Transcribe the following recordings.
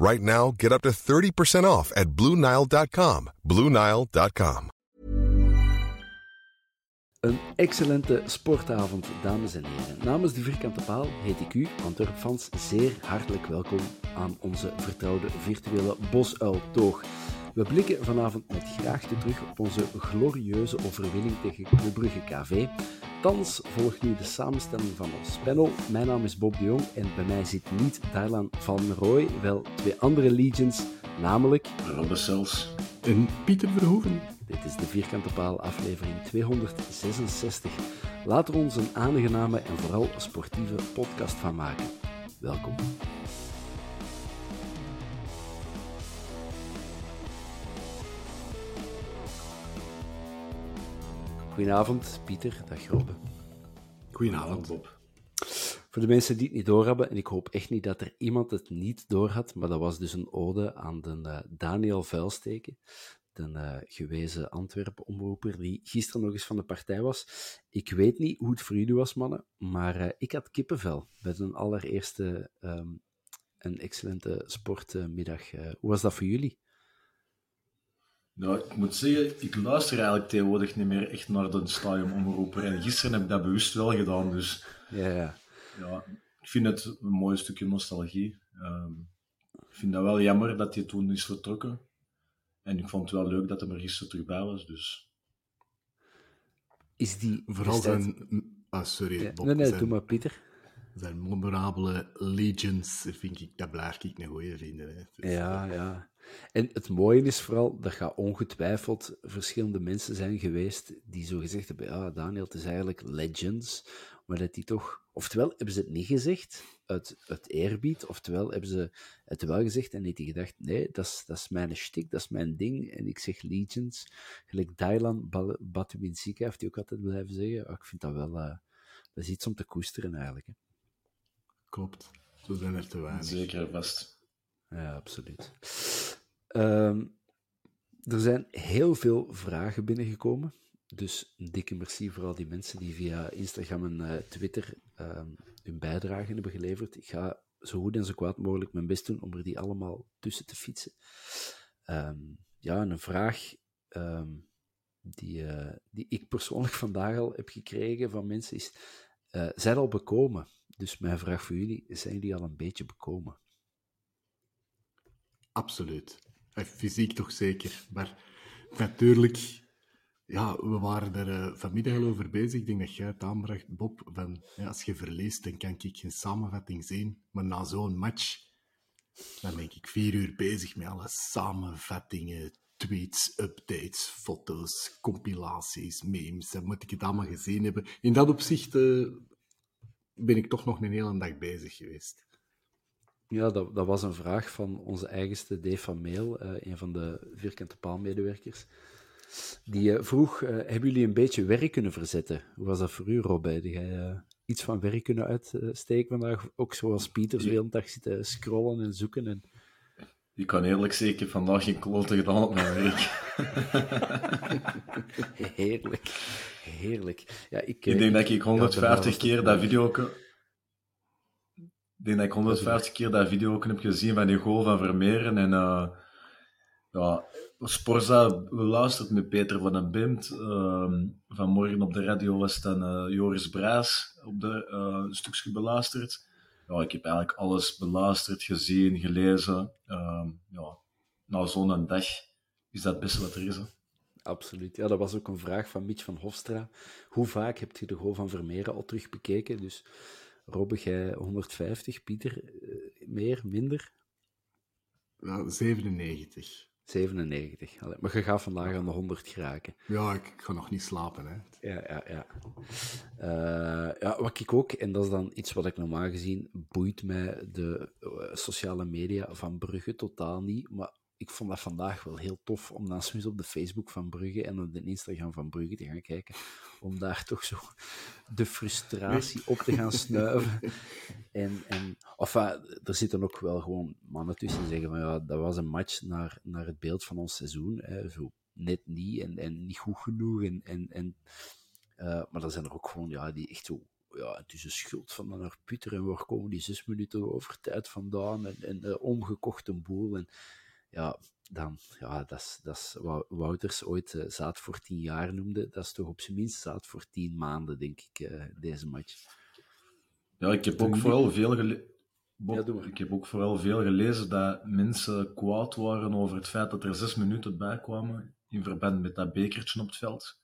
Right now, get up to 30% off at BlueNile.com. BlueNile.com. Een excellente sportavond, dames en heren. Namens de Vierkante Paal heet ik u, Antwerpfans, zeer hartelijk welkom aan onze vertrouwde virtuele bosuiltoog. We blikken vanavond met graagte terug op onze glorieuze overwinning tegen Club Brugge KV. Thans volgt nu de samenstelling van ons panel. Mijn naam is Bob de Jong en bij mij zit niet Dylan van Rooij, wel twee andere Legions, namelijk... Robbe Sels. En Pieter Verhoeven. Dit is de Vierkante Paal, aflevering 266. Laat er ons een aangename en vooral sportieve podcast van maken. Welkom. Goedenavond, Pieter. Dag Robbe. Goedenavond, Bob. Voor de mensen die het niet doorhebben, en ik hoop echt niet dat er iemand het niet doorhad, maar dat was dus een ode aan de uh, Daniel Vuilsteken, de uh, gewezen Antwerpen-omroeper, die gisteren nog eens van de partij was. Ik weet niet hoe het voor jullie was, mannen, maar uh, ik had kippenvel bij een allereerste um, een excellente sportmiddag. hoe was dat voor jullie? Nou, ik moet zeggen, ik luister eigenlijk tegenwoordig niet meer echt naar de stadionomroeper. En gisteren heb ik dat bewust wel gedaan, dus... Ja, ja. Ja, ik vind het een mooi stukje nostalgie. Um, ik vind dat wel jammer dat hij toen is vertrokken. En ik vond het wel leuk dat hij er gisteren terug bij was, dus... Is die... Vooral zijn... Ah, sorry, ja, Bob. Nee, nee, zijn, doe maar, Pieter. Zijn memorabele Legions, vind ik, dat blijf ik een goeie vinden. Hè. Dus, ja, ja. En het mooie is vooral, dat gaat ongetwijfeld verschillende mensen zijn geweest die zo gezegd hebben, ja, Daniel, het is eigenlijk Legends, maar dat die toch, oftewel hebben ze het niet gezegd uit, uit eerbied, oftewel hebben ze het wel gezegd en heeft hij gedacht, nee, dat is, dat is mijn shtick, dat is mijn ding, en ik zeg Legions, gelijk Dylan Batubinsika heeft hij ook altijd blijven zeggen, oh, ik vind dat wel, uh, dat is iets om te koesteren eigenlijk. Hè. Klopt, zo zijn er te weinig. Zeker vast. Ja, absoluut. Um, er zijn heel veel vragen binnengekomen. Dus een dikke merci voor al die mensen die via Instagram en uh, Twitter um, hun bijdrage hebben geleverd. Ik ga zo goed en zo kwaad mogelijk mijn best doen om er die allemaal tussen te fietsen. Um, ja, en een vraag die, uh, die ik persoonlijk vandaag al heb gekregen van mensen is: uh, zijn al bekomen? Dus mijn vraag voor jullie: zijn jullie al een beetje bekomen? Absoluut. Fysiek toch zeker. Maar natuurlijk, ja, we waren er uh, vanmiddag al over bezig. Ik denk dat jij het aanbracht, Bob. Van, als je verliest, dan kan ik geen samenvatting zien. Maar na zo'n match, dan ben ik vier uur bezig met alle samenvattingen, tweets, updates, foto's, compilaties, memes. Dan moet ik het allemaal gezien hebben. In dat opzicht uh, ben ik toch nog een hele dag bezig geweest. Ja, dat, dat, was een vraag van onze eigenste Dave van Meel, uh, een van de vierkante paalmedewerkers. Die uh, vroeg, uh, hebben jullie een beetje werk kunnen verzetten? Hoe was dat voor u, Rob? Heb jij iets van werk kunnen uitsteken vandaag? Ook zoals Pieter, zo de hele dag zitten scrollen en zoeken. En... Ik kan eerlijk zeker vandaag geen klote gedaan op mijn werk. Heerlijk. Heerlijk. Ja, ik, Ik eh, denk dat ik ja, 150 daarna was keer dat video... Ik denk dat ik 150 keer dat video heb gezien van die goal van Vermeeren. En eh ja, Sporza beluisterd met Peter van den Bimt. Ehm, vanmorgen op de radio was dan eh, Joris Braas op de, eh, een stukje beluisterd. Ja, ik heb eigenlijk alles beluisterd, gezien, gelezen. Ehm, ja, na zo'n dag is dat het beste wat er is. Hè. Absoluut. Ja, dat was ook een vraag van Mitch van Hofstra. Hoe vaak hebt je de goal van Vermeeren al terug bekeken? Dus Robbe, jij 150, Pieter eh, meer, minder? Ja, 97. 97. Allee, maar je gaat vandaag aan de 100 geraken. Ja, ik, ik ga nog niet slapen. Hè. Ja, ja, ja. Eh, ja. Wat ik ook, en dat is dan iets wat ik normaal gezien boeit mij de eh, sociale media van Brugge totaal niet, maar ik vond dat vandaag wel heel tof om dan eens op de Facebook van Brugge en op de Instagram van Brugge te gaan kijken, om daar toch zo de frustratie op te gaan snuiven. En, en enfin, er zitten ook wel gewoon mannen tussen die zeggen van ja, dat was een match naar, naar het beeld van ons seizoen. Hè, zo net niet en, en niet goed genoeg. En, en, en, eh, maar er zijn er ook gewoon ja, die echt zo. Ja, het is een schuld van naar Pieter en waar komen die zes minuten over tijd vandaan en, en eh, omgekochte boel. En ja, dan, ja, dat is, dat is wat Wouters ooit eh, zaad voor tien jaar noemde. Dat is toch op zijn minst zaad voor tien maanden, denk ik, eh, deze match. Ja, ik heb ook vooral veel gele- Bob, Ja, doe maar. ik heb ook vooral veel gelezen dat mensen kwaad waren over het feit dat er zes minuten bij kwamen in verband met dat bekertje op het veld.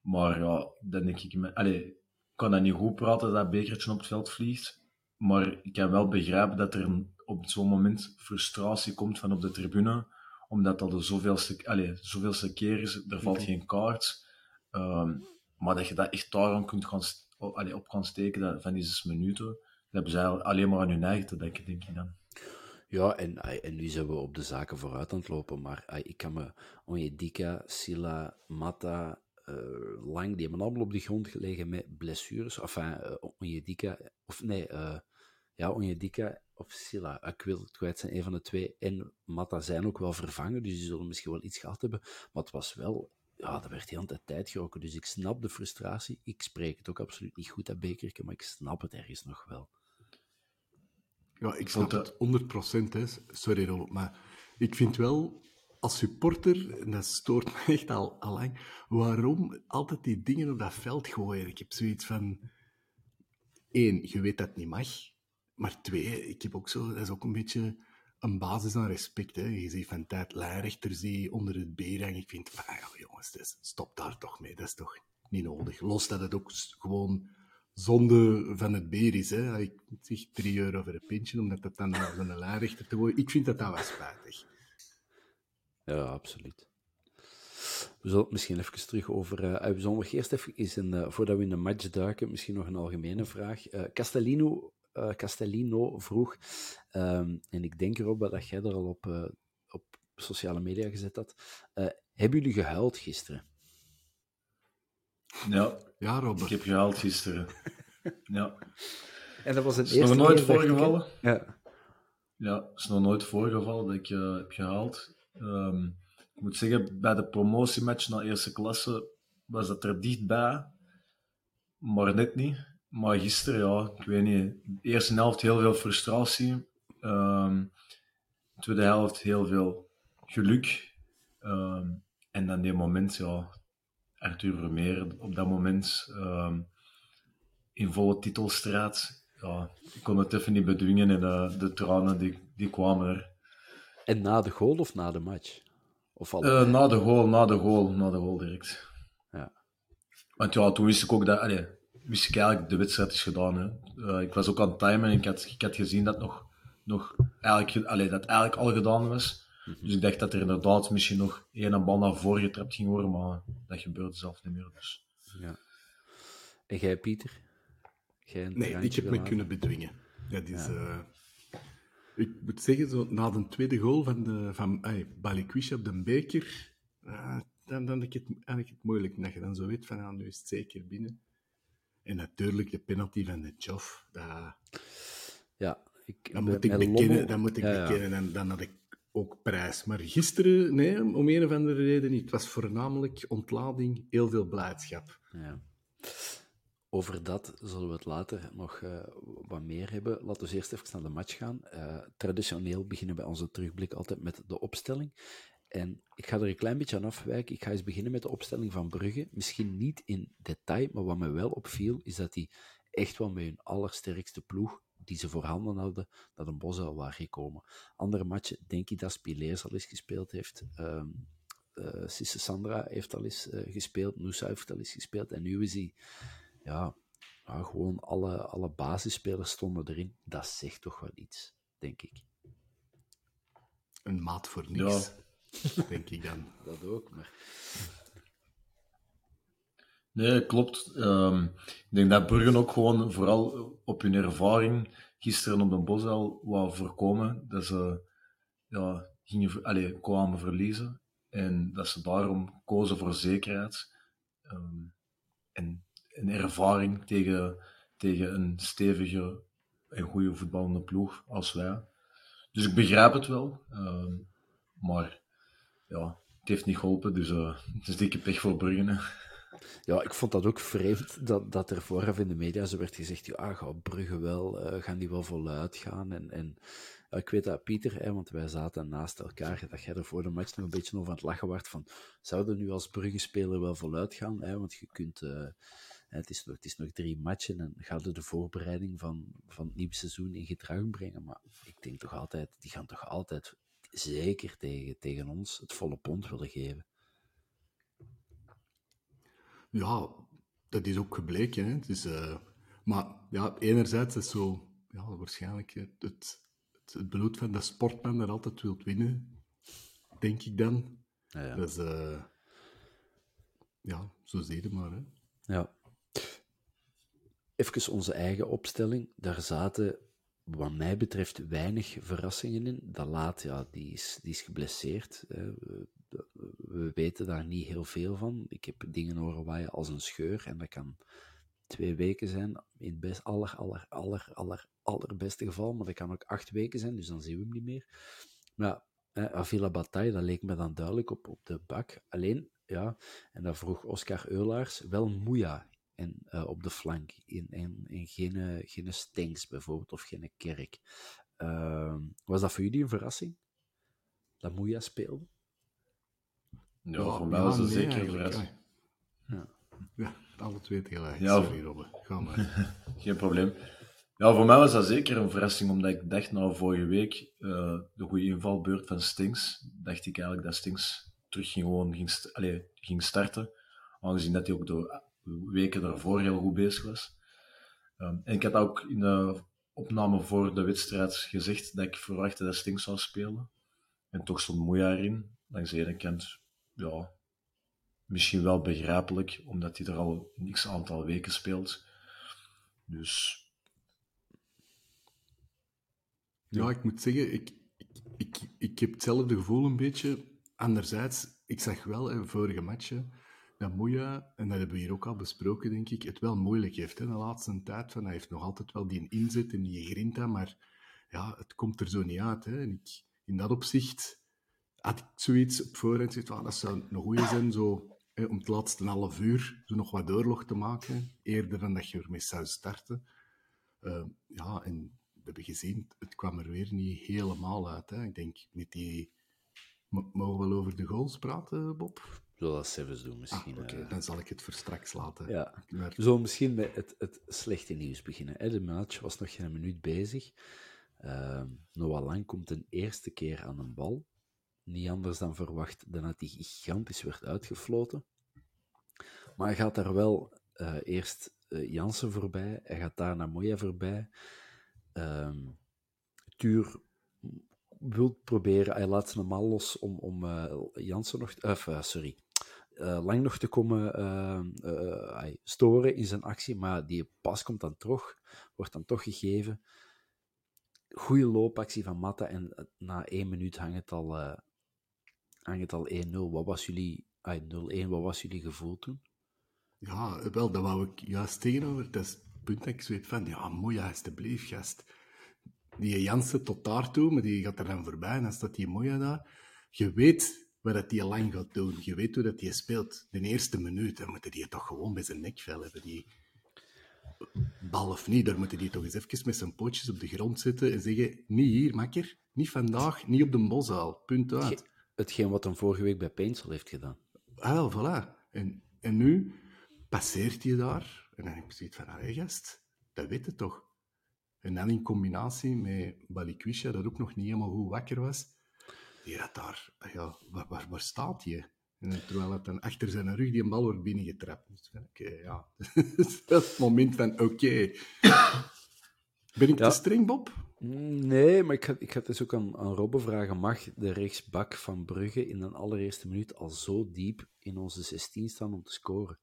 Maar ja, dan denk ik, me- allee, ik kan dat niet goed praten dat dat bekertje op het veld vliegt. Maar ik kan wel begrijpen dat er een- op zo'n moment frustratie komt van op de tribune, omdat dat de zoveelste, allee, zoveelste keer is, er valt geen kaart. Ehm, maar dat je dat echt daarom kunt gaan, allee, op kan steken, dat, van die zes minuten, dat hebben eigenlijk alleen maar aan hun eigen te denken, denk ik dan. Ja, en, en nu zijn we op de zaken vooruit aan het lopen, maar ik kan me Onyedika, Silla, Mata, eh, Lang, die hebben allemaal op de grond gelegen met blessures. Enfin, uh, Onyedika, of nee, eh, ja, Onyedika of Silla, ik wil het kwijt zijn, een van de twee. En Mata zijn ook wel vervangen, dus die zullen misschien wel iets gehad hebben. Maar het was wel, ja, er werd heel de tijd tijd geroken, dus ik snap de frustratie. Ik spreek het ook absoluut niet goed, dat bekerke, maar ik snap het ergens nog wel. Ja, ik vond snap dat- het 100%. Hè. Sorry, Robert, maar ik vind wel als supporter, en dat stoort me echt al, al lang, waarom altijd die dingen op dat veld gooien. Ik heb zoiets van: één, je weet dat het niet mag. Maar twee, ik heb ook zo, dat is ook een beetje een basis aan respect. Hè. Je ziet van tijd lijnrechters die onder het beer hangen. Ik vind van, ah, ja, jongens, is- stop daar toch mee. Dat is toch niet nodig. Los dat het ook gewoon zonde van het beer is. Hè. Ik zeg 3 euro voor een pintje, omdat dat dan aan een lijnrechter te gooien. Ik vind dat dat wel spijtig. Ja, absoluut. We zullen het misschien even terug over. eh, we zullen nog eerst even, is een, voordat we in de match duiken, misschien nog een algemene vraag. Eh, Castellino, eh, Castellino vroeg, ehm, en ik denk erop dat jij er al op, eh, op sociale media gezet had. eh, hebben jullie gehuild gisteren? Ja, Ja, ik Robert. heb gehaald gisteren. Ja. En dat was een Is nog nooit voorgevallen? Ja. Ja, het is nog nooit voorgevallen dat ik eh, heb gehaald. Ehm, ik moet zeggen, bij de promotiematch naar eerste klasse was dat er dichtbij, maar net niet. Maar gisteren, ja, ik weet niet. De eerste helft heel veel frustratie. De tweede helft heel veel geluk. Ehm, en dan die moment, ja, Arthur Vermeer op dat moment ehm, in volle titelstraat. Ja, ik kon het even niet bedwingen en eh, de tranen die, die kwamen er. En na de goal of na de match? Of? Eh, na de goal, na de goal, na de goal direct. Ja. Want ja, toen wist ik ook dat, allee, wist ik eigenlijk de wedstrijd is gedaan. Hè. Eh, ik was ook aan het timen en ik had, ik had gezien dat nog, nog eigenlijk, ge- allee, dat eigenlijk al gedaan was. Dus ik dacht dat er inderdaad misschien nog één bal naar voren getrapt ging worden, maar dat gebeurde zelf niet meer. Dus. ja. En jij, Pieter? Jij Nee, ik heb me kunnen bedwingen. Dat is, eh, ik moet zeggen, zo, na de tweede goal van, de, van Balikwisha op de beker, eh, dan, dan heb ik het eigenlijk het moeilijk. Dat je dan zo weet van, ah, nu is het zeker binnen. En natuurlijk de penalty van de Joff. Dat, Ja, ik, dat bij- moet ik bekennen. Dat moet ik Ja, ja. bekennen. En dan had ik ook prijs. Maar gisteren, nee, om een of andere reden niet. Het was voornamelijk ontlading, heel veel blijdschap. Ja. Over dat zullen we het later nog uh, wat meer hebben. Laten we eerst even naar de match gaan. Uh, traditioneel beginnen wij onze terugblik altijd met de opstelling. En ik ga er een klein beetje aan afwijken. Ik ga eens beginnen met de opstelling van Brugge. Misschien niet in detail, maar wat me wel opviel, is dat die echt wel met hun allersterkste ploeg, die ze voorhanden hadden, naar een bos al waren gekomen. Andere matchen, denk ik dat Spileers al eens gespeeld heeft. Um, uh, Sisse Sandra heeft al eens uh, gespeeld, Noosa heeft al eens gespeeld. En nu is hij, ja, ja, gewoon alle, alle basisspelers stonden erin. Dat zegt toch wel iets, denk ik. Een maat voor niks, ja. denk ik dan. Dat ook, maar... Nee, klopt. Um, ik denk dat Bruggen ook gewoon vooral op hun ervaring gisteren op de Bosel wou voorkomen dat ze ja, gingen, allez, kwamen verliezen. En dat ze daarom kozen voor zekerheid um, en, en ervaring tegen, tegen een stevige en goede voetballende ploeg als wij. Dus ik begrijp het wel. Um, maar ja, het heeft niet geholpen. Dus uh, het is dikke pech voor Bruggen. Ja, ik vond dat ook vreemd dat, dat er vooraf in de media zo werd gezegd: ja, gaat Brugge wel, uh, gaan die wel voluit gaan? En, en ik weet dat Pieter, hè, want wij zaten naast elkaar, dat jij er voor de match nog een beetje over aan het lachen werd van: zouden nu als Brugge-speler wel voluit gaan? Hè? Want je kunt. Uh, het, is nog, het is nog drie matchen en gaat de voorbereiding van, van het nieuwe seizoen in gedrag brengen. Maar ik denk toch altijd, die gaan toch altijd zeker tegen, tegen ons het volle pond willen geven. Ja, dat is ook gebleken. Hè. Dus, uh, maar ja, enerzijds is zo ja, waarschijnlijk het, het, het bloed van de sportman dat altijd wilt winnen, denk ik dan. Ja, ja. Dus uh, ja, zo zie je maar. Hè. Ja. Even onze eigen opstelling. Daar zaten, wat mij betreft, weinig verrassingen in. Dat laat, ja, die is, die is geblesseerd. We weten daar niet heel veel van. Ik heb dingen horen waaien als een scheur en dat kan twee weken zijn in het best, aller, aller, aller, aller, allerbeste geval, maar dat kan ook acht weken zijn, dus dan zien we hem niet meer. Maar eh, Avila Bataille, dat leek me dan duidelijk op, op de bak. Alleen, ja, en dat vroeg Oscar Eulaars, wel Moeja en, uh, op de flank, in, in, in geen, geen Stengs bijvoorbeeld, of geen Kerk. Uh, was dat voor jullie een verrassing? Dat Moeja speelde? Ja, ja voor mij was het zeker een verrassing. Ja. ja, alle twee tegelijk. Ja, Sorry, Robbe. Ga maar. Geen probleem. Ja, voor mij was dat zeker een verrassing, omdat ik dacht, nou, vorige week, uh, de goede invalbeurt van Stings, dacht ik eigenlijk dat Stings terug ging, gewoon ging, st ging starten, aangezien dat hij ook weken daarvoor heel goed bezig was. Um, en ik had ook in de opname voor de wedstrijd gezegd dat ik verwachtte dat Stings zou spelen. En toch stond Moeja erin, langs de ene kant ja, misschien wel begrijpelijk, omdat hij er al een x aantal weken speelt. Dus. Ja, ik moet zeggen, ik, ik, ik, ik heb hetzelfde gevoel een beetje. Anderzijds, ik zag wel in vorige matchen dat Moeja, en dat hebben we hier ook al besproken, denk ik, het wel moeilijk heeft hè, de laatste tijd. Van, hij heeft nog altijd wel die inzet en die grinta, maar ja, het komt er zo niet uit. Hè. En ik, in dat opzicht had ik zoiets op voorhand gezegd, ah, dat zou een goede zijn, zo, om het laatste half uur zo nog wat doorlog te maken, eerder dan dat je ermee zou starten. Uh, ja, en we hebben gezien, het kwam er weer niet helemaal uit. Hè. Ik denk, met die... Mogen we wel over de goals praten, Bob? Zullen dat zelfs doen, misschien. Ah, Oké, okay. uh... dan zal ik het voor straks laten. Ja. Maar... We zullen misschien met het, het slechte nieuws beginnen. De match was nog geen minuut bezig. Uh, Noah Lang komt een eerste keer aan een bal niet anders dan verwacht dan dat hij gigantisch werd uitgefloten. Maar hij gaat daar wel uh, eerst uh, Jansen voorbij, hij gaat daar naar Moya voorbij. Um, Tuur wil proberen, hij laat zijn mal los om, om Jansen nog, sorry, lang nog te komen ehm, storen in zijn actie, maar die pas komt dan toch, wordt dan toch gegeven. Goede loopactie van Matta en na één minuut hangt het al hangt het al 1-0. Wat was jullie, 0-1, wat was jullie gevoel toen? Ja, wel, dat wou ik juist tegenover. Dat is het punt dat ik zoiets van, ja, mooi, alsjeblieft, gast. die Jansen tot daartoe, maar die gaat er dan voorbij en dan staat die mooie daar. Je weet wat dat die lang gaat doen. Je weet hoe dat die speelt. De eerste minuut, dan moeten die toch gewoon bij zijn nekvel hebben. Die bal of niet, daar moeten die toch eens even met zijn pootjes op de grond zitten en zeggen, niet hier, makker, niet vandaag, niet op de boszaal. Punt uit. Ge- Hetgeen wat hem vorige week bij Painsel heeft gedaan. Ah, wel, voilà. En, en nu passeert hij daar. En dan heb ik zoiets van, allee gast, dat weet je toch. En dan in combinatie met Balikwisha, dat ook nog niet helemaal goed wakker was. Die had daar, ja, waar, waar, waar staat hij? En terwijl het dan achter zijn rug die een bal wordt binnengetrapt. Dus oké, ja. dat is het moment van, oké. Ben ik Ja. te streng, Bob? Nee, maar ik ga, ik ga het dus ook aan, aan Robbe vragen. Mag de rechtsbak van Brugge in een allereerste minuut al zo diep in onze 16 staan om te scoren?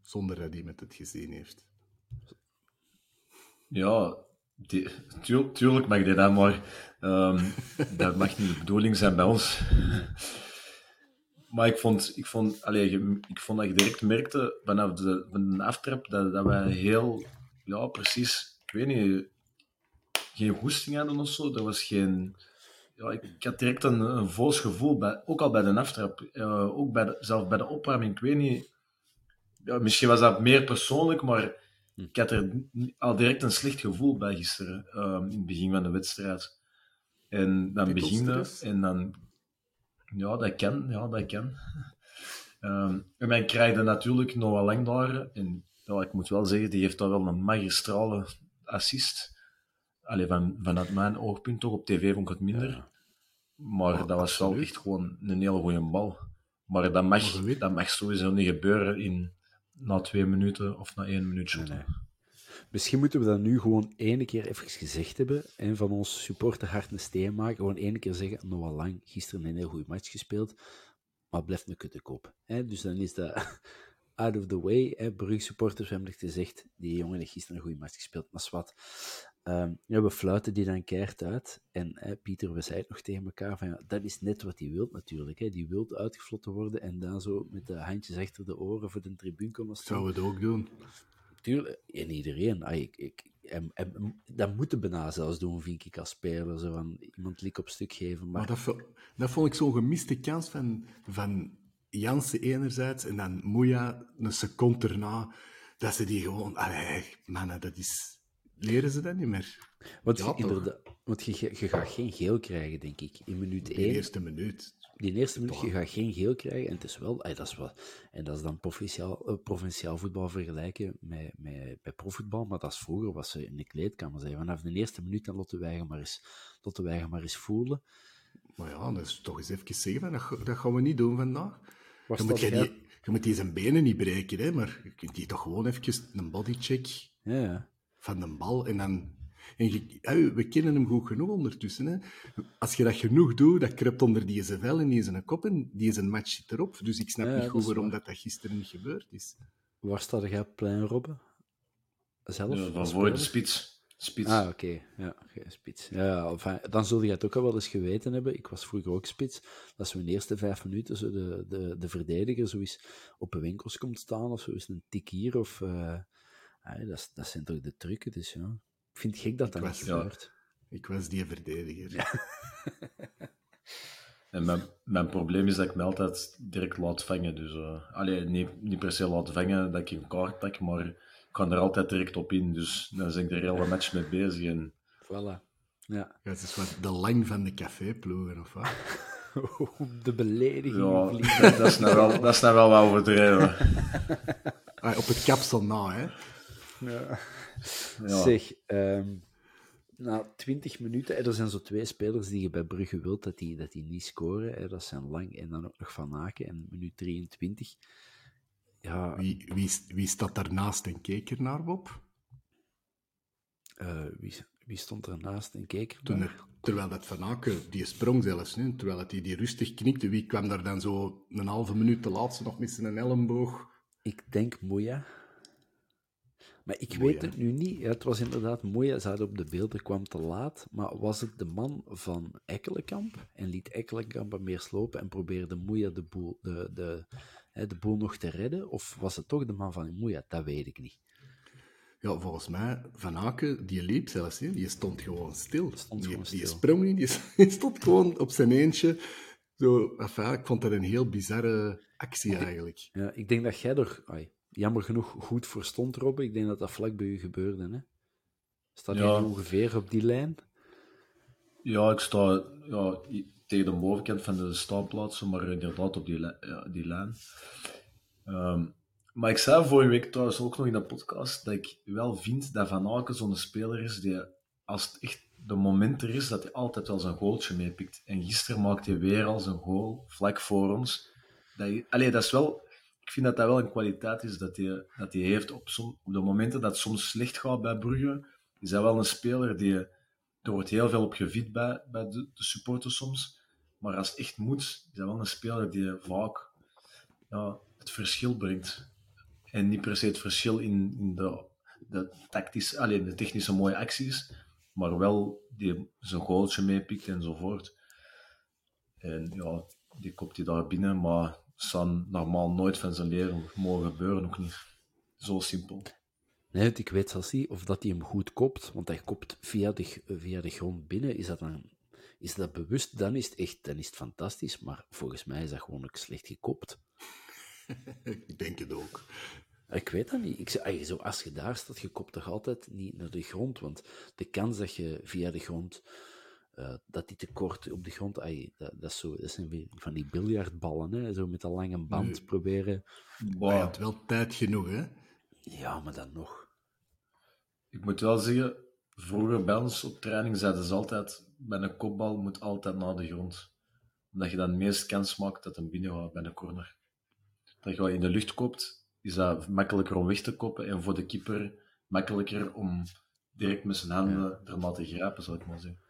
Zonder dat hij met het gezien heeft. Ja, die, tuur- tuurlijk mag die dat, maar ehm, dat mag niet de bedoeling zijn bij ons. Maar ik vond, ik vond, allee, je- ik vond dat je direct merkte vanaf de, van de aftrap dat, dat wij heel, ja, precies, ik weet niet, geen goesting hadden of zo. Er was geen, ja, ik, ik had direct een, een voos gevoel, bij, ook al bij de aftrap, eh, ook bij de, zelf bij de opwarming, ik weet niet, ja, misschien was dat meer persoonlijk, maar ik had er al direct een slecht gevoel bij gisteren, ehm, in het begin van de wedstrijd. En dan begin je, Titelstress? en dan... Ja, dat kan, ja, dat kan. Ehm, en dan krijg je natuurlijk Noah Lang daar. En ja, ik moet wel zeggen, die heeft daar wel een magistrale assist. Allee, van, vanuit mijn oogpunt toch, op tv vond ik het minder. Maar Ja, dat was wel echt gewoon een hele goede bal. Maar dat mag, dat mag sowieso niet gebeuren in, na twee minuten of na één minuut shotten. Misschien moeten we dat nu gewoon ene keer even gezegd hebben. En van ons supporter hart een steen maken. Gewoon ene keer zeggen: Noah Lang, gisteren een heel goede match gespeeld. Maar blijft een kutte kop. Hè? Dus dan is dat out of the way. Brugge supporters hebben gezegd: die jongen heeft gisteren een goede match gespeeld. Maar wat. Ehm, ja, we fluiten die dan keihard uit. En hè, Pieter, we zeiden nog tegen elkaar: van, ja, dat is net wat hij wil natuurlijk. Hè? Die wil uitgefloten worden en dan zo met de handjes achter de oren voor de tribune komen staan. Zou het ook doen. Tuurlijk, en iedereen. Ah, ik, ik, en, en, dat moeten bijna zelfs doen, vind ik, als speler. Zo van, iemand lik op stuk geven. Maar, Maar dat, dat vond ik zo'n gemiste kans van, van Jansen enerzijds en dan Moeja een seconde erna. Dat ze die gewoon... Allee, mannen, dat is... Leren ze dat niet meer? want, ja, inderdaad, want je, gaat geen geel krijgen, denk ik, in minuut De 1. eerste minuut. Die eerste minuut, je gaat geen geel krijgen. En het is wel, ah, dat is wel en dat is dan provinciaal, eh, provinciaal voetbal vergelijken met, met, met profvoetbal. Maar dat is vroeger, was ze in de kleedkamer zeiden. Vanaf de eerste minuut, dan laten wij maar eens, laten wij maar eens voelen. Maar ja, dat is toch eens even zeggen, dat, dat gaan we niet doen vandaag. Je moet, je, die, je moet die zijn benen niet breken, hè, maar je kunt die toch gewoon even een bodycheck Ja, ja. Van de bal en dan... En je- ja, we kennen hem goed genoeg ondertussen. Hè. Als je dat genoeg doet, dat kruipt onder die zijn vel en die zijn kop en die zijn match zit erop. Dus ik snap Ja, niet goed is waarom waar. dat, dat gisteren niet gebeurd is. Waar staat jij op plein, Robbe? Zelf? Ja, van voor de spits. spits. Ah, oké. Ja, spits. Ja, enfin, dan zul je het ook al wel eens geweten hebben. Ik was vroeger ook spits. Dat zo in de eerste vijf minuten zo de, de, de verdediger zo eens op een winkels komt staan of zo eens een tik hier. Of, eh, dat, dat zijn toch de trucken, dus ja. Ik vind het gek dat dat niet was- ja. gebeurt. Ik was die verdediger. En mijn, mijn probleem is dat ik me altijd direct laat vangen. Dus, allee, niet, niet per se laat vangen dat ik een kaart pak, maar ik kan er altijd direct op in. Dus dan ben ik er hele match mee bezig. En Voilà. Ja. Ja, het is wat de lang van de caféploegen, of wat? de belediging ja, dat, is nou wel, dat is nou wel wat overdreven. Ah, op het kapsel na, hè. Ja. Zeg, ehm, na 20 minuten, er zijn zo twee spelers die je bij Brugge wilt dat die, dat die niet scoren. Hè, dat zijn Lang en dan ook nog Van Aken en minuut 23. Ja, Wie, wie, wie staat daarnaast en keek er naar, Bob? eh, wie, wie stond er naast en keek er Toen er, terwijl dat Van Aken, die sprong zelfs, hè, terwijl dat die, die rustig knikte, wie kwam daar dan zo een halve minuut te laatste nog met zijn elleboog? Ik denk Moeja. Maar ik weet het nu niet. Het was inderdaad Moeja, ze hadden op de beelden, kwam te laat. Maar was het de man van Ekkelenkamp? En liet Ekkelenkamp hem meer slopen en probeerde Moeja de boel, de, de, de boel nog te redden? Of was het toch de man van Moeja? Dat weet ik niet. Ja, volgens mij, Van Aken, die liep zelfs, hè? die stond gewoon stil. Stond die, gewoon die stil. sprong niet, die stond gewoon op zijn eentje. Zo, enfin, ik vond dat een heel bizarre actie eigenlijk. Ja, ik denk dat jij er ai, jammer genoeg goed voor stond, Robbe. Ik denk dat dat vlak bij u gebeurde. Hè? Staat Ja. jij ongeveer op die lijn? Ja, ik sta ja, tegen de bovenkant van de staanplaatsen, maar inderdaad op die, ja, die lijn. Ehm, maar ik zei vorige week trouwens ook nog in de podcast dat ik wel vind dat Van Aken zo'n speler is die, als het echt de moment er is, dat hij altijd wel zijn goaltje meepikt. En gisteren maakte hij weer al zijn goal, vlak voor ons. Dat, je- allee, dat is wel... Ik vind dat dat wel een kwaliteit is dat hij, dat heeft op, som, op de momenten dat het soms slecht gaat bij Brugge. Is hij wel een speler die... Er wordt heel veel op gevied bij, bij de, de supporters soms. Maar als het echt moet, is hij wel een speler die vaak ja, het verschil brengt. En niet per se het verschil in, in de, tactisch, alleen de technische mooie acties, maar wel die zijn goaltje meepikt enzovoort. En ja, die kopt hij daar binnen, maar zou normaal nooit van zijn leren mogen gebeuren, ook niet. Zo simpel. Nee, want ik weet zelfs niet of dat hij hem goed kopt, want hij kopt via de, via de grond binnen. Is dat dan is dat bewust? Dan is het echt dan is het fantastisch, maar volgens mij is dat gewoon ook slecht gekopt. Ik denk het ook. Ik weet dat niet. Ik zeg, zo, als je daar staat, je kopt toch altijd niet naar de grond, want de kans dat je via de grond, eh, dat die tekort op de grond, ay, dat, dat, is zo, dat zijn weer van die biljartballen, hè, zo met een lange band Nee. proberen. Hij had wel tijd genoeg, hè? Ja, maar dan nog. Ik moet wel zeggen, vroeger bij ons op training zeiden ze altijd, bij een kopbal moet altijd naar de grond. Omdat je dan het meest kans maakt dat hem binnen gaat bij een corner. Dat je wat in de lucht kopt, is dat makkelijker om weg te koppen en voor de keeper makkelijker om direct met zijn handen ernaar te grijpen, zou ik maar zeggen.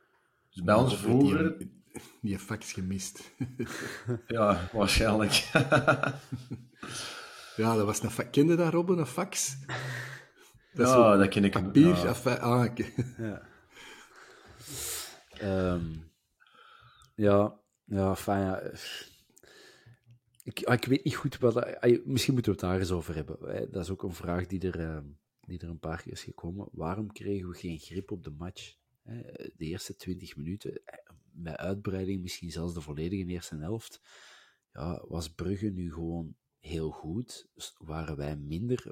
Dus bij ons vroeger, Die, die fax gemist. ja, waarschijnlijk. ja, dat was een fax. Kende dat, Robben, een fax? Dat ja, dat ken ik. Papier, ja. ah, oké. Ja. Ehm, ja, ja, fijn. Ja. Ik, ah, ik weet niet goed wat. ah, Misschien moeten we het daar eens over hebben. hè. Dat is ook een vraag die er, ehm, die er een paar keer is gekomen. Waarom kregen we geen grip op de match? De eerste 20 minuten, eh, met uitbreiding misschien zelfs de volledige eerste helft, ja, was Brugge nu gewoon heel goed? Waren wij minder?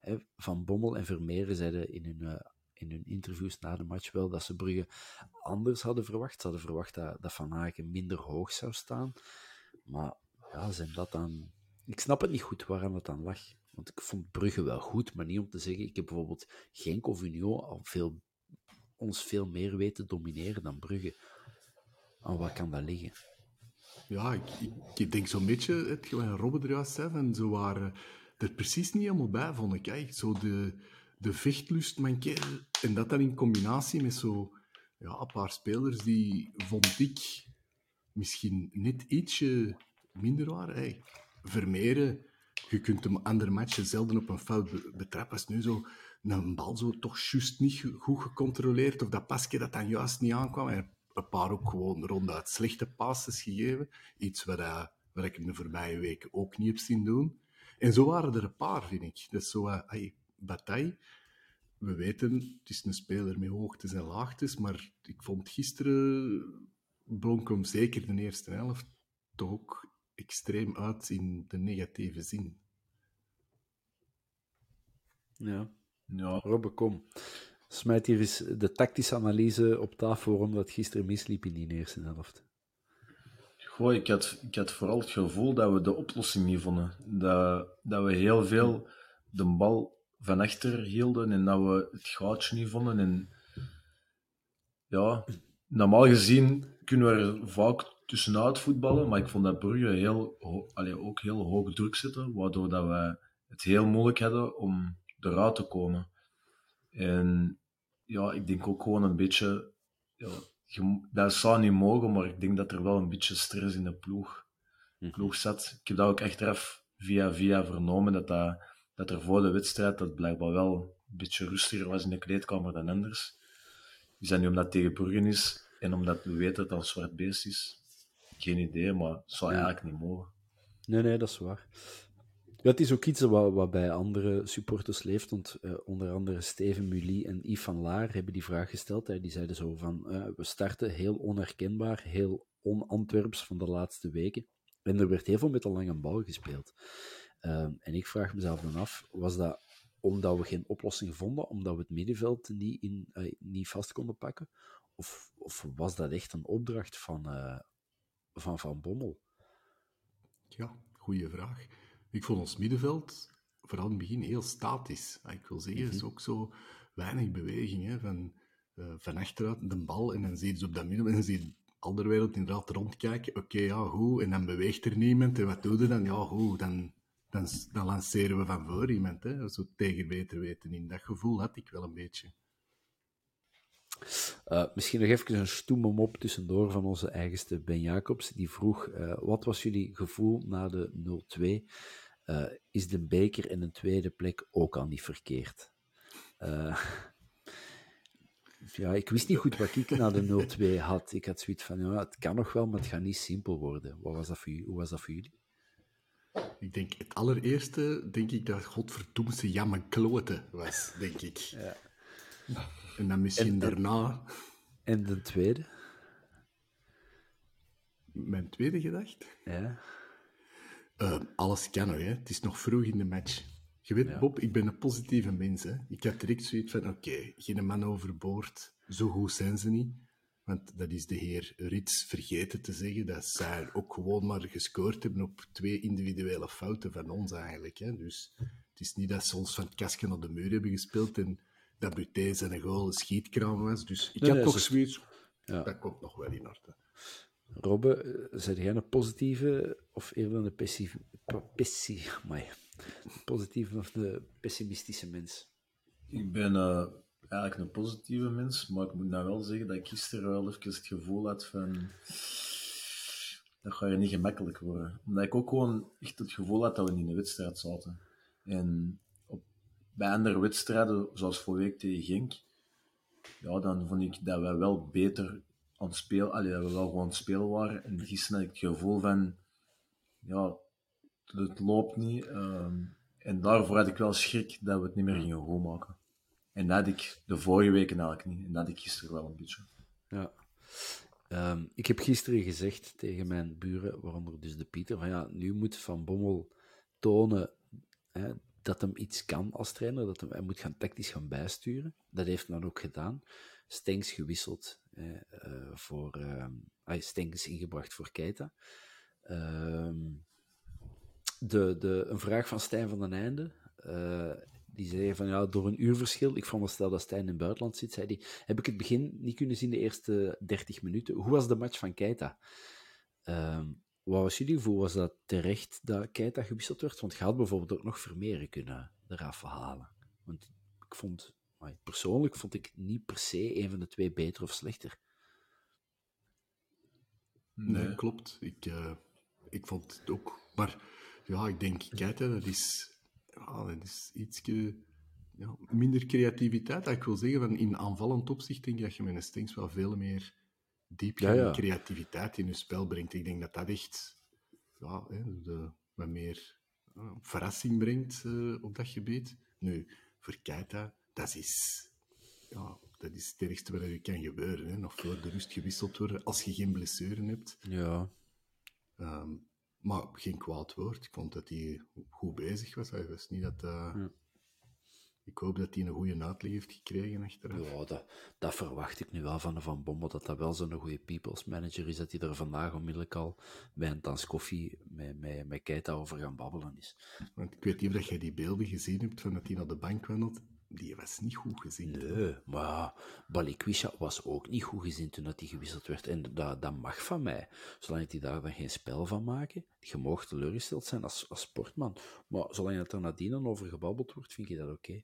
eh, Van Bommel en Vermeeren zeiden in hun, eh, in hun interviews na de match wel dat ze Brugge anders hadden verwacht. Ze hadden verwacht dat, dat Van Aken minder hoog zou staan. Maar ja, zijn dat dan... Ik snap het niet goed waaraan dat dan lag. Want ik vond Brugge wel goed, maar niet om te zeggen... Ik heb bijvoorbeeld Genk of al veel, ons veel meer weten domineren dan Brugge. Aan wat kan dat liggen? Ja, ik, ik, denk zo'n beetje, het wat Robben er juist zei, ze waren er precies niet helemaal bij, vond ik. Hè. Zo de, de vechtlust mankeerde. En dat dan in combinatie met zo, ja, een paar spelers die, vond ik, misschien net ietsje minder waren. Vermeeren, je kunt hem andere matchen zelden op een fout be- betrappen. Als nu zo een bal zo toch juist niet go- goed gecontroleerd, of dat pasje dat dan juist niet aankwam. En een paar ook gewoon ronduit slechte passes gegeven. Iets wat, eh, wat ik hem de voorbije weken ook niet heb zien doen. En zo waren er een paar, vind ik. Is zo, eh, hey, Bataille, we weten, het is een speler met hoogtes en laagtes, maar ik vond gisteren blonk hem zeker de eerste helft toch ook extreem uit in de negatieve zin. Ja. Ja, Robbe, kom. Smijt hier eens de tactische analyse op tafel waarom dat gisteren misliep in die eerste helft. Goh, ik had, ik had vooral het gevoel dat we de oplossing niet vonden. Dat, dat we heel veel de bal van achter hielden en dat we het gaatje niet vonden. En ja, normaal gezien kunnen we er vaak tussenuit voetballen, maar ik vond dat Brugge heel, allee, ook heel hoog druk zitten, waardoor dat we het heel moeilijk hadden om eruit te komen. En ja, ik denk ook gewoon een beetje ja, je dat zou niet mogen, maar ik denk dat er wel een beetje stress in de ploeg, ploeg zat. Ik heb dat ook achteraf via via vernomen, dat, dat, dat er voor de wedstrijd dat blijkbaar wel een beetje rustiger was in de kleedkamer dan anders. Is dat nu omdat het tegen Bruggen is en omdat we weten dat het een zwart beest is? Geen idee, maar het zou eigenlijk niet mogen. Nee, nee, dat is waar. Het is ook iets wat, wat bij andere supporters leeft, want eh, onder andere Steven Mully en Yves van Laar hebben die vraag gesteld. Hè. Die zeiden zo van, eh, we starten heel onherkenbaar, heel on-Antwerps van de laatste weken. En er werd heel veel met een lange bal gespeeld. Ehm, en ik vraag mezelf dan af, was dat omdat we geen oplossing vonden, omdat we het middenveld niet, in, eh, niet vast konden pakken? Of, of was dat echt een opdracht van Van, van Bommel? Ja, goede vraag. Ik vond ons middenveld vooral in het begin heel statisch. Ah, ik wil zeggen, is ook zo weinig beweging. Hè, van, uh, van achteruit de bal en dan zie je ze op dat midden en dan zie je al de wereld inderdaad rondkijken. Oké, ja, hoe? En dan beweegt er niemand. En wat doen we dan? Ja, hoe? Dan, dan, dan lanceren we van voor iemand. Hè. Zo tegen beter weten in. Dat gevoel had ik wel een beetje. Uh, misschien nog even een stoeme mop tussendoor van onze eigenste Ben Jacobs. Die vroeg, uh, wat was jullie gevoel na de 0-2? Uh, is de beker in een tweede plek ook al niet verkeerd? ja, ik wist niet goed wat ik na de 0-2 had. Ik had zoiets van, ja, het kan nog wel, maar het gaat niet simpel worden. Wat was dat voor, hoe was dat voor jullie? Ik denk, het allereerste, denk ik dat godverdoemse jammer kloten was, denk ik. Ja. En dan misschien en, daarna... En de tweede? Mijn tweede gedacht? Ja. Uh, alles kan nog, hè. Het is nog vroeg in de match. Je weet, Bob, ik ben een positieve mens. Hè. Ik had direct zoiets van, oké, geen man overboord. Zo goed zijn ze niet. Want dat is de heer Rits vergeten te zeggen, dat zij ook gewoon maar gescoord hebben op twee individuele fouten van ons eigenlijk. Hè. Dus het is niet dat ze ons van het kastje naar de muur hebben gespeeld en dat Buté zijn goal een schietkraam was. Dus ik nee, heb toch zoiets... Ja. Dat komt nog wel in orde. Robbe, eh, zijn jij een positieve of eerder een positieve of de pessimistische mens? Ik ben uh, eigenlijk een positieve mens, maar ik moet nou wel zeggen dat ik gisteren wel even het gevoel had van dat ga je niet gemakkelijk worden. Omdat ik ook gewoon echt het gevoel had dat we niet in de wedstrijd zaten. En bij andere wedstrijden, zoals vorige week tegen Genk, ja, dan vond ik dat we wel beter aan het spelen, dat we wel gewoon aan het spelen waren. En gisteren had ik het gevoel van, ja, het loopt niet. Ehm, en daarvoor had ik wel schrik dat we het niet meer gingen goed maken. En dat had ik de vorige weken eigenlijk niet. En dat had ik gisteren wel een beetje. Ja. Ehm, ik heb gisteren gezegd tegen mijn buren, waaronder dus de Pieter, van ja, nu moet Van Bommel tonen hè, dat hem iets kan als trainer, dat hij moet gaan tactisch gaan bijsturen. Dat heeft hij dan ook gedaan. Stengs gewisseld eh, voor... Uh, Stengs ingebracht voor Keita. Uh, de, de, een vraag van Stijn van den Einde. Uh, die zei van, ja, door een uurverschil, ik veronderstel dat Stijn in het buitenland zit, zei die, heb ik het begin niet kunnen zien, de eerste 30 minuten. Hoe was de match van Keita? Uh, wat was jullie gevoel? Was dat terecht dat Keita gewisseld werd? Want je had bijvoorbeeld ook nog Vermeeren kunnen eraf halen. Want ik vond, persoonlijk vond ik niet per se een van de twee beter of slechter. Nee, klopt. Ik, uh, ik vond het ook. Maar ja, ik denk, Keita, dat is, ja, dat is iets ja, minder creativiteit. Dat ik wil zeggen, van in aanvallend opzicht denk ik dat je met een Stengs wel veel meer diepgaande ja, creativiteit in je spel brengt. Ik denk dat dat echt ja, de, wat meer uh, verrassing brengt uh, op dat gebied. Nu, voor Keita, dat is, ja, dat is het ergste wat er kan gebeuren. Hè. Nog voor de rust gewisseld worden als je geen blessure hebt. Ja. Um, maar geen kwaad woord. Ik vond dat hij goed bezig was. Hij was niet dat... Uh, ja. Ik hoop dat hij een goede uitleg heeft gekregen achteraf. Ja, dat, dat verwacht ik nu wel van de Van Bommel, dat dat wel zo'n goede people's manager is, dat hij er vandaag onmiddellijk al bij een tas koffie met, met, met Keita over gaan babbelen is. Want ik weet niet of jij die beelden gezien hebt van dat hij naar de bank wandelt die was niet goed gezien. Nee, maar Balikwisha was ook niet goed gezien toen dat hij gewisseld werd. En dat, dat mag van mij. Zolang hij daar dan geen spel van maken. Je mag teleurgesteld zijn als, als sportman. Maar zolang het er nadien over gebabbeld wordt, vind je dat oké.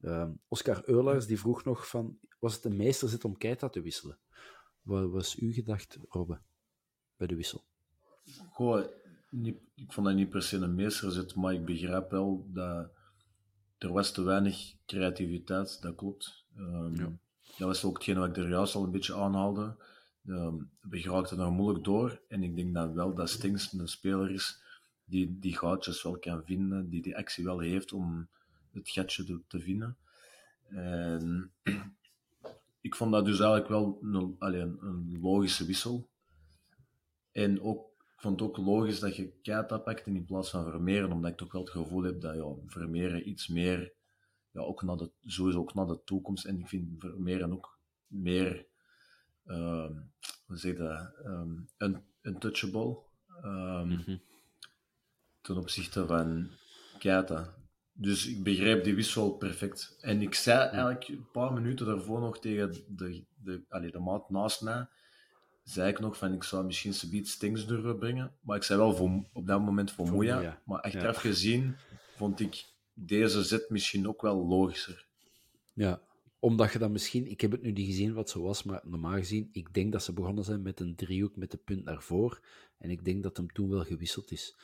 Ehm, Oscar Eulaars die vroeg nog van, was het een meesterzet om Keita te wisselen? Wat was uw gedacht, Robbe, bij de wissel? Goh, niet, ik vond dat niet per se een meesterzet, maar ik begrijp wel dat er was te weinig creativiteit, dat klopt. Um, ja. Dat was ook hetgeen wat ik er juist al een beetje aanhaalde. Um, we geraakten er moeilijk door. En ik denk dat wel dat Stings een speler is die die gaatjes wel kan vinden, die die actie wel heeft om het gatje te, te vinden. En ik vond dat dus eigenlijk wel een, allee, een, een logische wissel. En ook, vond het ook logisch dat je Keita pakte in plaats van Vermeeren, omdat ik toch wel het gevoel heb dat ja, Vermeeren iets meer, ja, ook naar de, sowieso ook naar de toekomst, en ik vind Vermeeren ook meer, ehm hoe zeg je dat, ehm un- untouchable ehm, ten opzichte van Keita. Dus ik begreep die wissel perfect. En ik zei eigenlijk een paar minuten daarvoor nog tegen de, de, allee, de maat naast mij, zei ik nog van ik zou misschien Sabiet Stings durven brengen. Maar ik zei wel voor, op dat moment voor, Voor Maar achteraf ja. gezien vond ik deze zet misschien ook wel logischer. Ja, omdat je dan misschien, ik heb het nu niet gezien wat zo was, maar normaal gezien, ik denk dat ze begonnen zijn met een driehoek met de punt naar voren. En ik denk dat hem toen wel gewisseld is.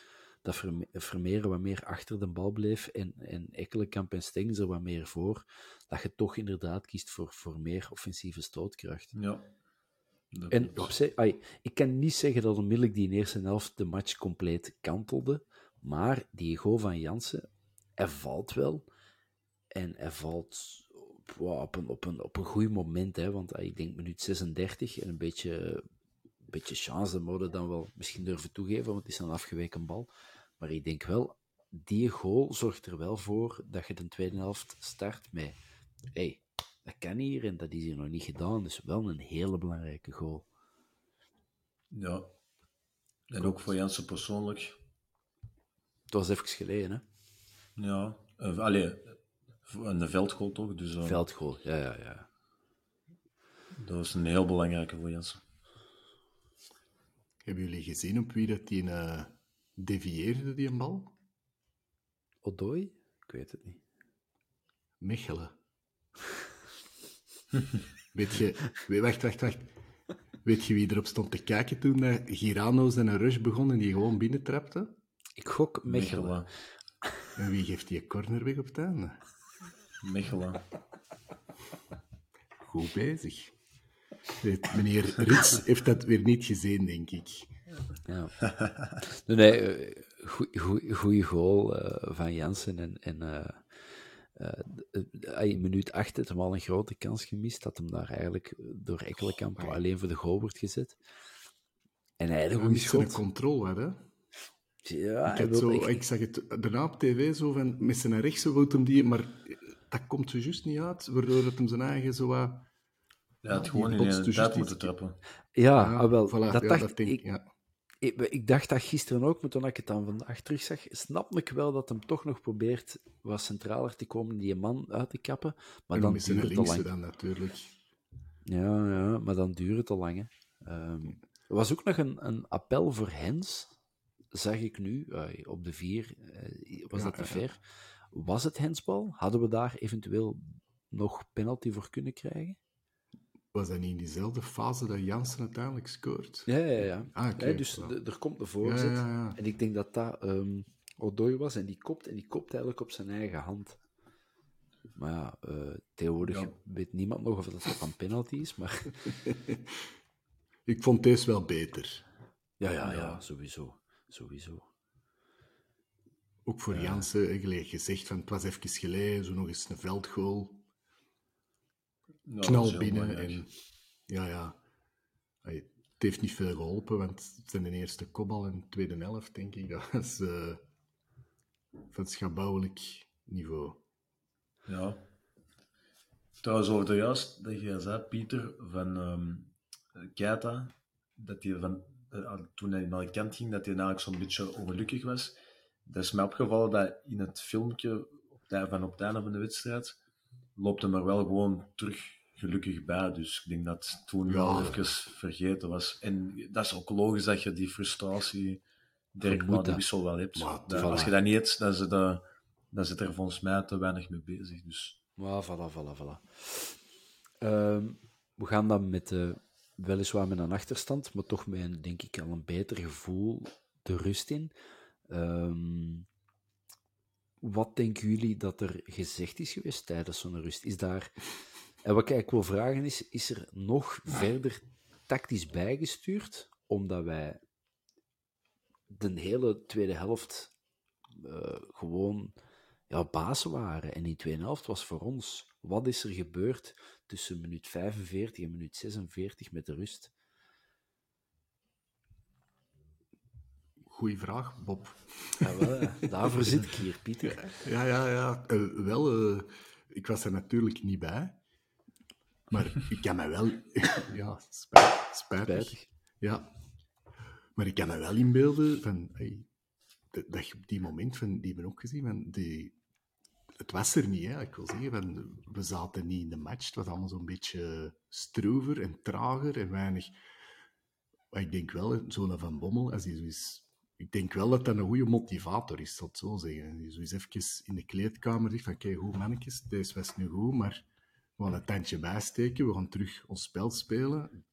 Dat Verme- Vermeeren wat meer achter de bal bleef en, en Ekkelenkamp en Stengs er wat meer voor. Dat je toch inderdaad kiest voor, voor meer offensieve stootkracht. Ja. Dat En op zich, ai, ik kan niet zeggen dat onmiddellijk die eerste helft de match compleet kantelde, maar die goal van Jansen, hij valt wel. En hij valt op, wow, op, een, op, een, op een goed moment, hè, want ai, ik denk minuut 36 en een beetje, een beetje chance, moeten we dan wel misschien durven toegeven, want het is een afgeweken bal. Maar ik denk wel, die goal zorgt er wel voor dat je de tweede helft start met hey, dat kan hier en dat is hier nog niet gedaan. Dus wel een hele belangrijke goal. Ja. En ook voor Jansen persoonlijk. Het was even geleden, hè? Ja. Uh, allee, een veldgoal toch? Dus, uh, Veldgoal, ja, ja, ja. Dat was een heel belangrijke voor Jansen. Hebben jullie gezien op wie dat die uh, devieerde, die een bal? Odoi? Ik weet het niet. Mechelen. Weet je... Wacht, wacht, wacht. Weet je wie erop stond te kijken toen uh, Girano's en een rush begon en die gewoon binnentrapte? Ik gok Mechelen. Mechelen. En wie geeft die corner weg op het einde? Mechelen. Goed bezig. Meneer Rits heeft dat weer niet gezien, denk ik. Ja. Nee, nee goede goal uh, van Jansen. En, en uh, in minuut 8 had hem al een grote kans gemist. Dat hem daar eigenlijk door Ekkelenkamp oh, alleen voor de goal wordt gezet. En hij had een goede schot. een controle, hè? Ja, ik, zo, echt... ik zag het daarna op tv zo van met zijn rechts zo hem die, maar dat komt zo juist niet uit, waardoor het hem zijn eigen zo wat. Ja, het gewoon in de tijd moeten trappen. Ja, ja wel, voilà, dat ja, dacht dat denk, ik. Ja. Ik, ik, dacht dat gisteren ook, maar toen ik het dan vandaag terugzag, snap ik wel dat hem toch nog probeert wat centraler te komen, die man uit te kappen. Maar dan duurt het te lang. dan natuurlijk. Ja, ja, maar dan duurt het te lang. Hè. Um, er was ook nog een, een appel voor Hens, zag ik nu, uh, op de vier, uh, was Ja, dat te ja, ja. ver. Was het hensbal? Hadden we daar eventueel nog penalty voor kunnen krijgen? Was dat niet in diezelfde fase dat Jansen uiteindelijk scoort? Ja, ja, ja. Ah, Ja, dus de- er komt een voorzet. ja. En ik denk dat dat ehm Odoi was en die kopt en die kopt eigenlijk op zijn eigen hand. Maar ja, tegenwoordig Ja. weet niemand nog of dat van penalty is, maar Ik vond deze wel beter. ja, ja, ja, sowieso. Sowieso. Ook voor Jansen, eigenlijk gezegd van het was even geleden, zo nog eens een veldgoal. Is knal binnen. En, ja, ja. Allee, het heeft niet veel geholpen, want het zijn de eerste kopbal en de tweede helft, denk ik. Dat is eh, van schabouwelijk niveau. Ja. Trouwens, over de juist dat je zei, Pieter, van ehm Keita, dat hij van, eh, toen hij naar de kant ging, dat hij eigenlijk zo'n beetje ongelukkig was. Dat is mij opgevallen dat in het filmpje op het, van op het einde van de wedstrijd loopt hem er wel gewoon terug gelukkig bij. Dus ik denk dat het toen wel even vergeten was. En dat is ook logisch dat je die frustratie direct na de wissel wel hebt. Maar, Dat- als je dat niet hebt, dan zit, er, dan zit er volgens mij te weinig mee bezig. Dus Maar voilà, voilà, voilà. Ehm, we gaan dan met, eh, weliswaar met een achterstand, maar toch met een, denk ik, al een beter gevoel de rust in. Ehm, wat denken jullie dat er gezegd is geweest tijdens zo'n rust? Is daar... En wat ik wil vragen is, is er nog verder tactisch bijgestuurd, omdat wij de hele tweede helft uh, gewoon ja, baas waren. En die tweede helft was voor ons, wat is er gebeurd tussen minuut 45 en minuut 46 met de rust? Goeie vraag, Bob. Ja, wel, daarvoor zit ik hier, Pieter. Ja, ja, ja. Uh, wel, uh, ik was er natuurlijk niet bij. Maar ik kan me wel... ja, spijtig. spijtig. Ja. Maar ik kan me wel inbeelden van... Hey, dat je op die moment, van, die hebben ook gezien, van die, het was er niet. Hè. Ik wil zeggen, van, we zaten niet in de match. Het was allemaal zo'n beetje stroever en trager en weinig... Maar ik denk wel, zo'n Van Bommel, als hij zo is... Ik denk wel dat dat een goede motivator is, dat zo zeggen. Die zo eens even in de kleedkamer zegt van, kijk, hoe mannetjes, deze was nu goed, maar we gaan een tandje bijsteken, we gaan terug ons spel spelen.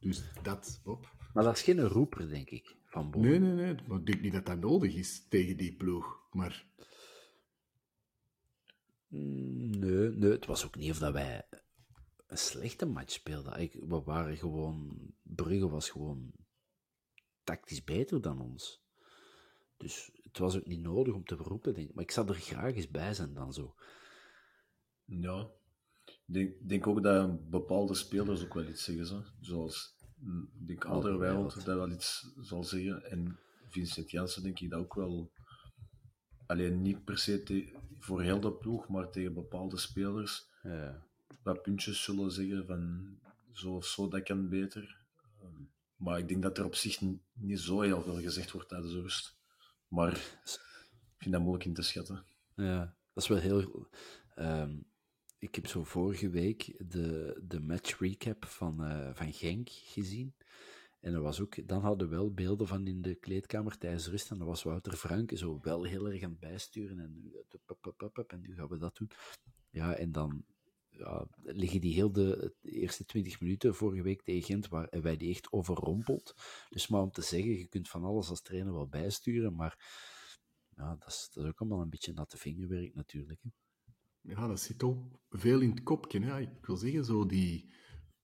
Dus dat, Bob. Maar dat is geen roeper, denk ik, van. Nee, nee, nee. Maar ik denk niet dat dat nodig is tegen die ploeg. Maar... Mm, nee, nee, het was ook niet of dat wij een slechte match speelden. Ik, we waren gewoon... Brugge was gewoon tactisch beter dan ons. Dus het was ook niet nodig om te roepen, denk ik. Maar ik zou er graag eens bij zijn dan zo. Ja, ik denk, denk ook dat bepaalde spelers ook wel iets zeggen. Zo. Zoals, mm, ik denk Alderweireld dat wel iets zal zeggen. En Vincent Janssen denk ik dat ook wel... Alleen niet per se voor heel de ploeg, maar tegen bepaalde spelers. Ja. Wat puntjes zullen zeggen van zo of zo, dat kan beter. Ehm, maar ik denk dat er op zich niet zo heel veel gezegd wordt tijdens de rust. Maar ik vind dat moeilijk in te schatten. Ja, dat is wel heel... Um, ik heb zo vorige week de, de match recap van, uh, van Genk gezien. En er was ook, dan hadden we wel beelden van in de kleedkamer tijdens rust. En dan was Wouter Franke zo wel heel erg aan het bijsturen. En, en nu gaan we dat doen. Ja, en dan ja, liggen die heel de, eerste twintig minuten vorige week tegen Gent, waar wij die echt overrompeld. Dus maar om te zeggen, je kunt van alles als trainer wel bijsturen, maar ja, dat, is, dat is ook allemaal een beetje natte vingerwerk natuurlijk. Hè ja, dat zit ook veel in het kopje. Hè. Ik wil zeggen, zo die,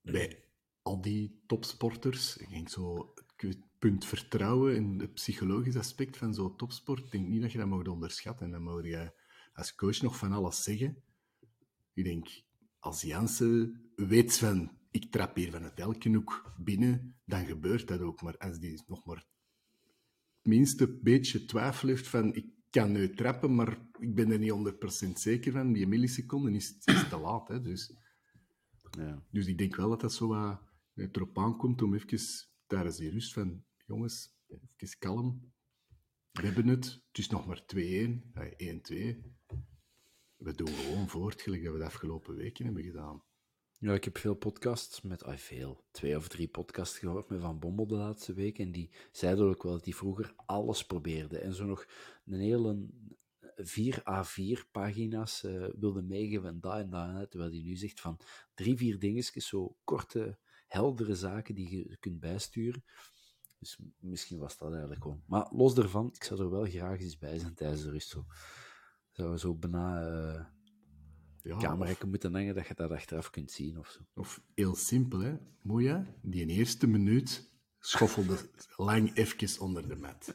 bij al die topsporters, ik denk zo, het punt vertrouwen in het psychologisch aspect van zo'n topsport, ik denk niet dat je dat mag onderschatten. En dan mag je als coach nog van alles zeggen. Ik denk, als Jansen weet van, ik trap hier van het elke hoek binnen, dan gebeurt dat ook. Maar als die nog maar het minste beetje twijfel heeft van, ik kan nu trappen, maar ik ben er niet 100% zeker van. Die milliseconden is, is te laat. Hè, dus. Ja. dus ik denk wel dat dat zo wat erop aankomt om even tijdens die rust van, jongens, even kalm. We hebben het. Het is nog maar 2-1, 1-2. We doen gewoon voort, gelijk dat we de afgelopen weken hebben gedaan. Ja, ik heb veel podcasts met, ah, veel, twee of drie podcasts gehoord met Van Bommel de laatste week. En die zeiden ook wel dat hij vroeger alles probeerde. En zo nog een hele vier A4 pagina's uh, wilde meegeven en daar en daar. Terwijl hij nu zegt van drie, vier dingetjes, zo korte, heldere zaken die je kunt bijsturen. Dus misschien was dat eigenlijk gewoon. Maar los daarvan, ik zou er wel graag eens bij zijn tijdens de rust. Zo, zou zo bijna... Uh, ja, camera moeten hangen dat je dat achteraf kunt zien of zo. Of heel simpel, hè. Moeja, die eerste minuut schoffelde lang even onder de mat.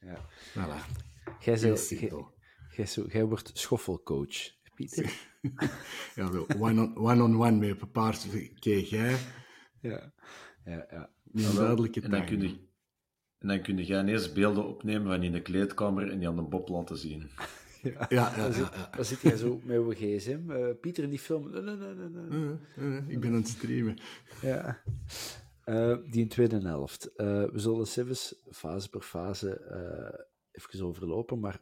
Ja. Voilà. Jij, zei, jij, jij, wordt schoffelcoach, Pieter. ja, one-on-one on one met een paar keer jij. Ja, ja, ja. Een duidelijke en dan, kun je, en dan kun je eerst beelden opnemen van in de kleedkamer en die aan de Bob laten zien. Ja, ja, ja, dan, zit, zit jij zo met uw gsm. Uh, Pieter in die film. Nee, nee, nee, nee. ik ben aan het streamen. Ja. Uh, die in tweede helft. Uh, we zullen Civis fase per fase even overlopen, maar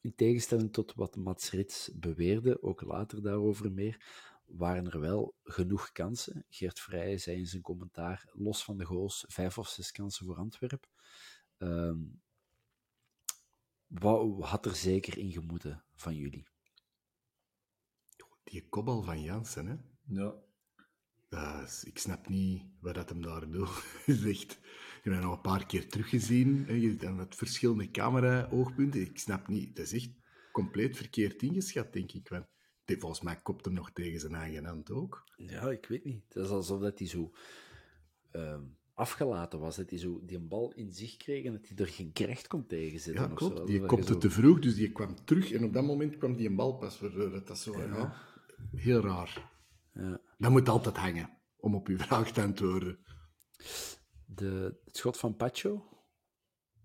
in tegenstelling tot wat Mats Rits beweerde, ook later daarover meer, waren er wel genoeg kansen. Geert Vrij zei in zijn commentaar, los van de goals, vijf of zes kansen voor Antwerpen. Ehm, wat had er zeker in gemoeten van jullie? Die kopbal van Jansen, hè? Ja. Uh, ik snap niet wat dat hem daar doet. Zegt, je hebt nog een paar keer teruggezien. Hè, je het verschillende camera-oogpunten. Ik snap niet. Dat is echt compleet verkeerd ingeschat, denk ik. Want volgens mij kopt hem nog tegen zijn eigen hand ook. Ja, ik weet niet. Het is alsof dat hij zo... Uh, afgelaten was. Dat hij zo die een bal in zich kreeg en dat hij er geen gerecht kon tegenzetten. Ja, of klopt. zo. Die kopte je te zo- vroeg, dus die kwam terug. En op dat moment kwam die een bal pas. waardoor Dat is zo, ja. Heel raar. Ja. Dat moet altijd hangen, om op uw vraag te antwoorden. De, het schot van Pacho,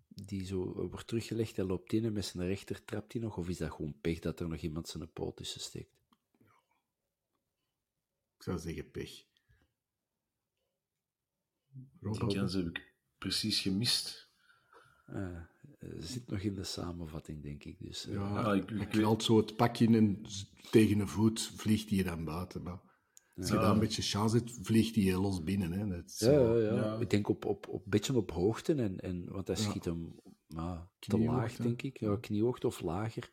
die zo wordt teruggelegd, hij loopt in en met zijn rechter trapt hij nog, of is dat gewoon pech dat er nog iemand zijn poot tussen steekt? Ik zou zeggen pech. Die kans heb ik precies gemist. Eh, ze zit nog in de samenvatting, denk ik. Dus, eh, Ja, Ja, ik- ik knalt zo het pakje en tegen een voet vliegt hij dan buiten. Maar als je Ja. daar een beetje chance hebt, vliegt hij los binnen. Hè. Dat is ja, zo- ja, ja. ja. Ik denk op, op, op een beetje op hoogte, en, en, want hij Ja. schiet hem ja, te laag, denk ik. Ja, kniehoogte of lager.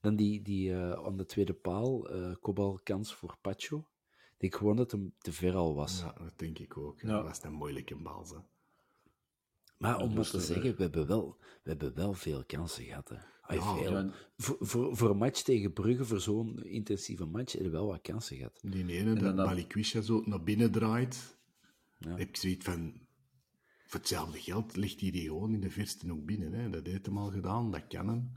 Dan die, die eh, aan de tweede paal, eh kopbalkans voor Pacho. Ik denk gewoon dat hem te ver al was. Ja, dat denk ik ook. Ja. Dat was een moeilijke bal. Hè. Maar om maar is te zeggen, we hebben, wel, we hebben wel veel kansen gehad. Hè. Ja, veel. ja. Voor, voor, voor een match tegen Brugge, voor zo'n intensieve match, hebben we wel wat kansen gehad. Die ene, dat Balikwisha zo naar binnen draait, Ja. heb ik zoiets van... Voor hetzelfde geld ligt hij die gewoon in de verste hoek binnen. Hè. Dat heeft hem al gedaan, dat kan hem.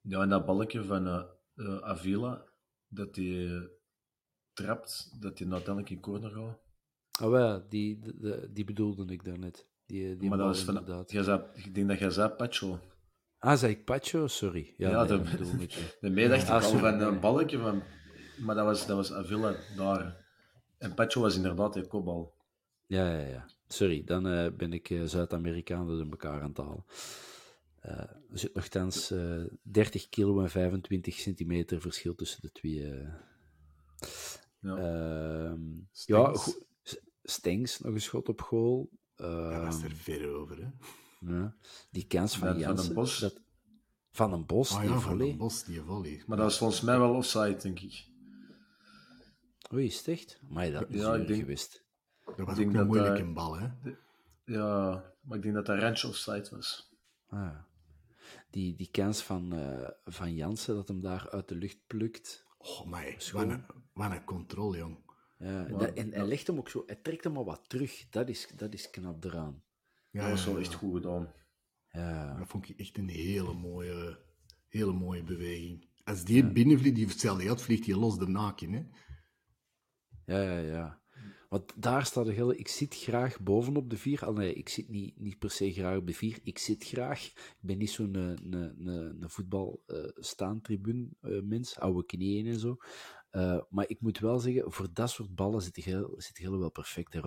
Ja, en dat balkje van eh, eh, Avila, dat hij trapt, dat hij uiteindelijk in corner gaat. Ah, wel, ja, die, de- de- die bedoelde ik daarnet. Die, die maar dat was van, inderdaad. ik denk dat jij zei Pacho. Ah, zei ik Pacho? Sorry. Ja, Ja, nee, dat- bedoelde ik. Daarmee dacht ik Ah, al van nee, een balkje van... Maar dat was, dat was Avila daar. En Pacho was inderdaad een kopbal. Ja, ja, ja. Sorry, dan eh, ben ik eh, Zuid-Amerikanen door elkaar aan het halen. Eh, er zit nogthans eh 30 kilo en 25 centimeter verschil tussen de twee. Eh. Ja. Ehm, ja, goed. S- Stengs, nog een schot op goal. Dat was Ehm, er ver over. Hè. ja. Die kans van Van- van Jansen. den Bos. Dat, van een bos, Ah die ja, van volley. den Bos, die volley. Maar dat was volgens mij wel offside, denk ik. Oei, is het echt? Maar dat is Ja, ik niet denk- geweest. Dat was Ik ook een dat moeilijke hij- bal, hè. Ja, maar ik denk dat dat ranch offside was. Ah, die, die kans van, eh, van Jansen, dat hem daar uit de lucht plukt. Oh, maar wat een, wat een controle, jong. Ja, Maar- dat- en hij legt hem ook zo, hij trekt hem al wat terug. Dat is, dat is knap eraan. Ja, Dat was ja, wel ja. echt goed gedaan. Ja, Dat vond ik echt een hele mooie, hele mooie beweging. Als die binnenvliegt, die hetzelfde geld vliegt hij los de naken, hè. ja, ja. ja. Want daar staat de hele... Ik zit graag bovenop de vier. Al nee, ik zit niet, niet per se graag op de vier. Ik zit graag. Ik ben niet zo'n een, een, een, een voetbal eh, staantribune eh, mens. Oude knieën en zo. Eh, maar ik moet wel zeggen, voor dat soort ballen zit heel, zit heel wel perfect, hè.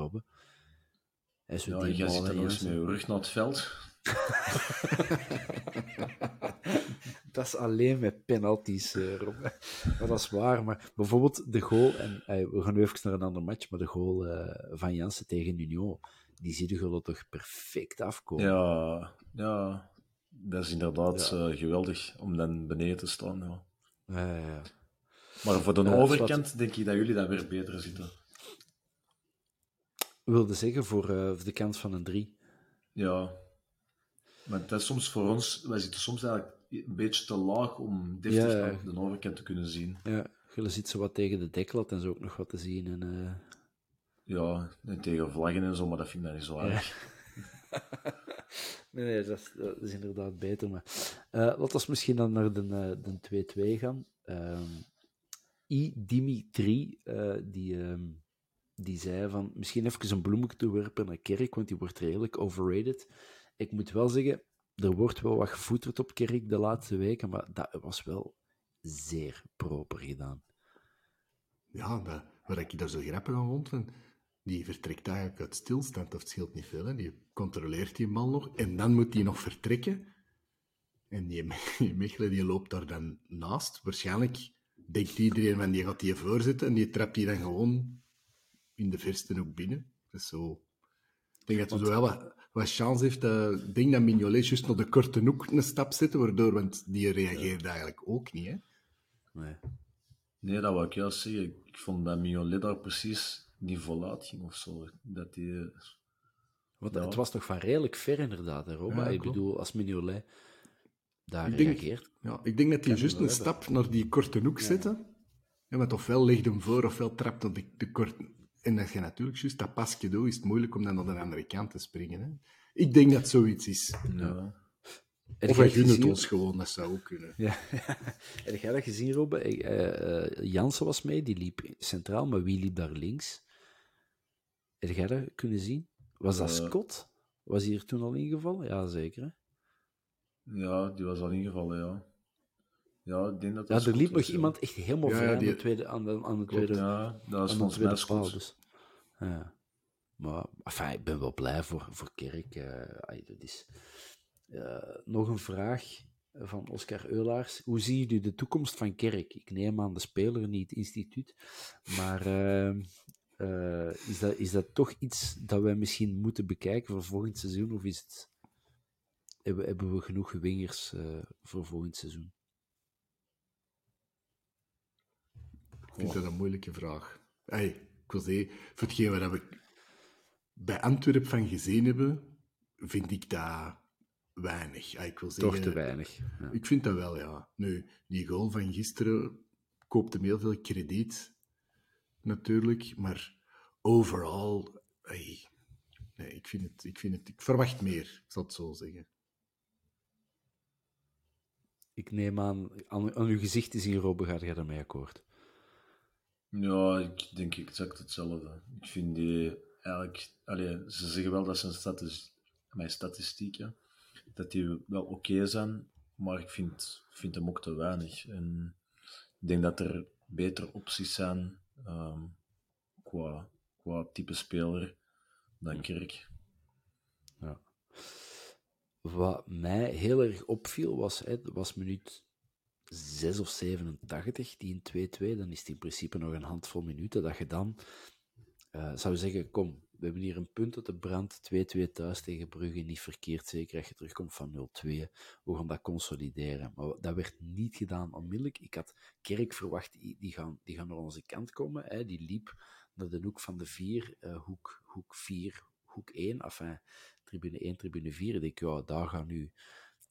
Hij is Ja, jij zit er eens met je rug naar het veld. Dat is alleen met penalties, eh, Rob. Maar dat is waar. Maar bijvoorbeeld de goal, en eh, we gaan nu even naar een ander match, maar de goal eh, van Jansen tegen Union, die zie je toch perfect afkomen. Ja, ja, dat is inderdaad eh, geweldig om dan beneden te staan. Ja. Maar voor de overkant denk ik dat jullie dan weer beter zitten. Wilde zeggen voor, eh, voor de kans van een 3. Ja. Maar dat is soms voor ons, wij zitten soms eigenlijk een beetje te laag om deftig Ja, aan de overkant te kunnen zien. Ja, je ziet zo wat tegen de deklat en zo ook nog wat te zien. En, eh, Ja, en tegen vlaggen en zo, maar dat vind ik dan niet zo erg. Nee, nee dat, is, dat is inderdaad beter. Maar eh laten we misschien dan naar de, de 2-2 gaan. Ehm I. Dimitri, eh, die, ehm, die zei van misschien even een bloemetje toewerpen naar Kerk, want die wordt redelijk overrated. Ik moet wel zeggen, er wordt wel wat gevoeterd op Kerk de laatste weken, maar dat was wel zeer proper gedaan. Ja, dat, wat ik daar zo grappig aan vond, die vertrekt eigenlijk uit stilstand, het scheelt niet veel, hè. Die controleert die bal nog, en dan moet die nog vertrekken. En die, die die loopt daar dan naast. Waarschijnlijk denkt iedereen, van, die gaat die voorzitten, en die trapt die dan gewoon in de verste hoek binnen. Is zo... Ik denk dat hij zo wel wat, wat chance heeft. eh, ik denk dat Mignolet juist naar de korte hoek een stap zette, waardoor, want die reageerde eigenlijk ook niet, hè. Nee. Nee, dat wou ik juist zeggen. Ik vond dat Mignolet daar precies niet voluit ging of zo. Dat die... Want Ja. het was toch van redelijk ver inderdaad, hè, Roma? Ja, ik bedoel, als Mignolet daar Ik denk- reageert. Ja, ik denk dat hij juist een stap naar die korte hoek zette. Ja, want ofwel legt hem voor, ofwel trapt hij de, de korte... En dat je natuurlijk juist dat pasje doet, is het moeilijk om dan naar de andere kant te springen. Hè? Ik denk dat zoiets is. Ja. Of hij gunt het ons gewoon, dat zou ook kunnen. Ja. Heb jij dat gezien, Robbe? Eh, eh, Jansen was mee, die liep centraal, maar wie liep daar links? Heb jij dat kunnen zien? Was dat Eh. Scott? Was hij er toen al ingevallen? Ja, zeker. Hè? ja, die was al ingevallen, ja. Ja, ik denk dat Ja, er liep nog iemand echt helemaal Ja, vrij aan, de tweede, aan, de, aan de Klopt, tweede, ja, dat is volgens mij. Dus. Ja. Maar enfin, ik ben wel blij voor, voor Kerk. eh, dat is... Eh, nog een vraag van Oscar Eulaars. Hoe zie je de toekomst van Kerk? Ik neem aan de speler, niet het instituut. Maar eh, is, dat, is dat toch iets dat wij misschien moeten bekijken voor volgend seizoen? Of is het, hebben, hebben we genoeg wingers voor volgend seizoen? Ik vind dat een moeilijke vraag. Hey, ik wil zeggen, voor hetgeen wat we bij Antwerpen van gezien hebben, vind ik dat weinig. Hey, ik wil zeggen, Toch te weinig. Ja. Ik vind dat wel, ja. Nu, die goal van gisteren koopt hem heel veel krediet, natuurlijk. Maar overal, hey, nee, ik, vind het, ik, vind het, ik verwacht meer, ik zal het zo zeggen. Ik neem aan, aan, aan uw gezicht te zien, Robbe, gaat jij daarmee akkoord? Ja, ik denk exact hetzelfde. Ik vind die eigenlijk... Allee, ze zeggen wel dat zijn statis, mijn statistieken, dat die wel oké zijn, maar ik vind, vind hem ook te weinig. En ik denk dat er betere opties zijn ehm, qua, qua type speler dan Kerk. Ja. Wat mij heel erg opviel was, hè, was minuut 6 of 87, die in 2-2. Dan is het in principe nog een handvol minuten dat je dan eh, zou zeggen: Kom, we hebben hier een punt uit de brand. 2-2 thuis tegen Brugge, niet verkeerd. Zeker als je terugkomt van 0-2. We gaan dat consolideren. Maar dat werd niet gedaan onmiddellijk. Ik had Kerk verwacht, die, gaan, die gaan naar onze kant komen. Hè. Die liep naar de hoek van de 4, eh, hoek, hoek 4, hoek 1. Enfin, tribune 1, tribune 4. Ik denk, ja, daar gaan nu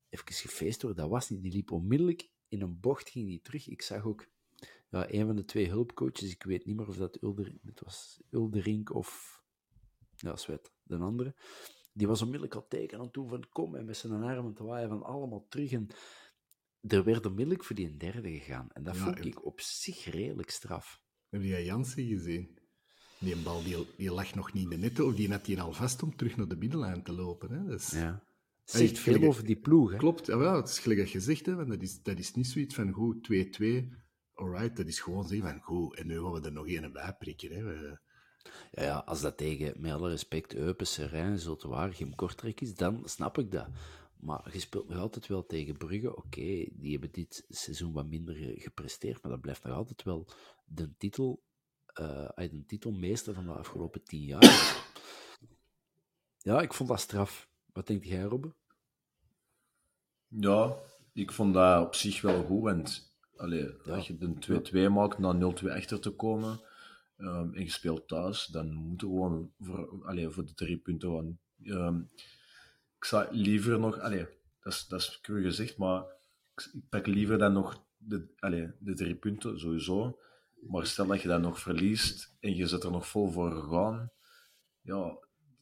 even gefeest worden. Dat was niet. Die liep onmiddellijk in een bocht, ging die terug. Ik zag ook ja, een van de twee hulpcoaches, ik weet niet meer of dat Ulder, het was Ulderink of ja, Sweat, de andere. Die was onmiddellijk al teken aan doen van kom en met zijn armen te waaien van allemaal terug. En er werd onmiddellijk voor die een derde gegaan. En dat Ja, vond en- ik op zich redelijk straf. Heb jij Jansen gezien? Die bal die, die lag nog niet in de netto, of die had die al vast om terug naar de middenlijn te lopen. Hè? Dus, Ja. Zegt veel gelijk- over die ploeg. Hè? Klopt, ja, wel, het is gelijk dat je zegt, hè, want dat, is, dat is niet zoiets van goed 2-2, alright, dat is gewoon zeggen van goed, en nu gaan we er nog één bij prikken. Hè. We- Ja, ja, als dat tegen, met alle respect, Eupen, Serijn, Zultewaar, Gim Kortrek is, dan snap ik dat. Maar je speelt nog altijd wel tegen Brugge. Oké, die hebben dit seizoen wat minder ge- gepresteerd, maar dat blijft nog altijd wel de titel, ay, de titelmeester van de afgelopen tien jaar. Ja, ik vond dat straf. Wat denkt jij, Robbe? Ja, ik vond dat op zich wel goed. Want allee, Ja. als je een 2-2 maakt na 0-2 achter te komen ehm, en je speelt thuis, dan moet je gewoon voor, allee, voor de drie punten gaan. Ehm, ik zou liever nog, allee, dat is, dat is gezegd, maar ik, ik pak liever dan nog de, allee, de drie punten, sowieso. Maar stel dat je dat nog verliest en je zit er nog vol voor gegaan, ja,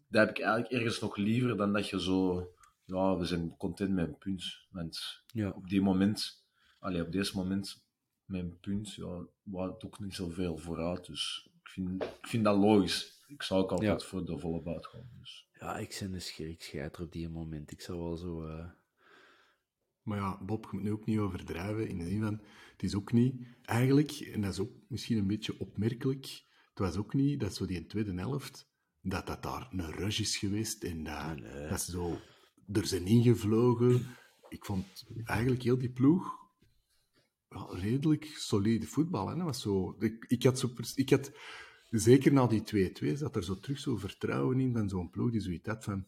dat heb ik eigenlijk ergens nog liever dan dat je zo, ja, we zijn content met een punt. Want Ja. op die moment, allee, op deze moment, een punt, ja, het ook niet zoveel vooruit. Dus ik vind, ik vind dat logisch. Ik zou ook altijd Ja. voor de volle buit gaan. Dus. Ja, ik ben een schrik op die moment. Ik zou wel zo... eh, Maar ja, Bob, je moet nu ook niet overdrijven, in de zin van, het is ook niet, eigenlijk, en dat is ook misschien een beetje opmerkelijk, het was ook niet dat zo die tweede helft, dat dat daar een rush is geweest en dat, dat ze zo er zijn ingevlogen. Ik vond eigenlijk heel die ploeg redelijk solide voetbal. Hè? Was zo, ik, had zo, ik had, zeker na die 2-2, zat er zo terug zo vertrouwen in van zo'n ploeg die zoiets had van,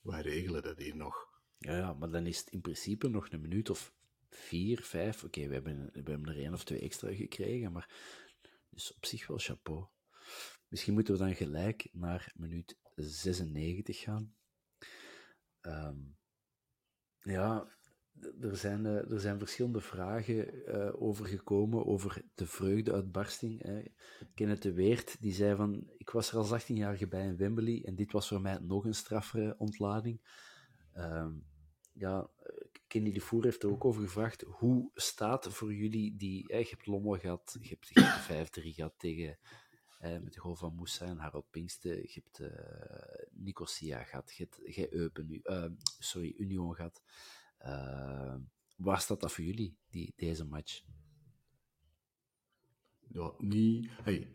wij regelen dat hier nog. Ja, ja, maar dan is het in principe nog een minuut of vier, vijf. Oké, we, hebben, we hebben er één of twee extra gekregen, maar dus op zich wel chapeau. Misschien moeten we dan gelijk naar minuut 96 gaan. Ehm, ja, er zijn, uh, er zijn verschillende vragen uh, over gekomen over de vreugdeuitbarsting. Hè. Kenneth de Weert die zei van, ik was er al 18 jaar bij in Wembley en dit was voor mij nog een straffere ontlading. Uh, ja, Kenny de Voer heeft er ook over gevraagd, hoe staat voor jullie die, hè, je hebt Lommel gehad, je hebt 5-3 gehad tegen, met de goal van Moussa en Harold Pinkste, je hebt Nicosia gehad, je hebt, Eupen nu, sorry, Union gehad. Uh, waar staat dat voor jullie, die, deze match? Ja, niet... Hey,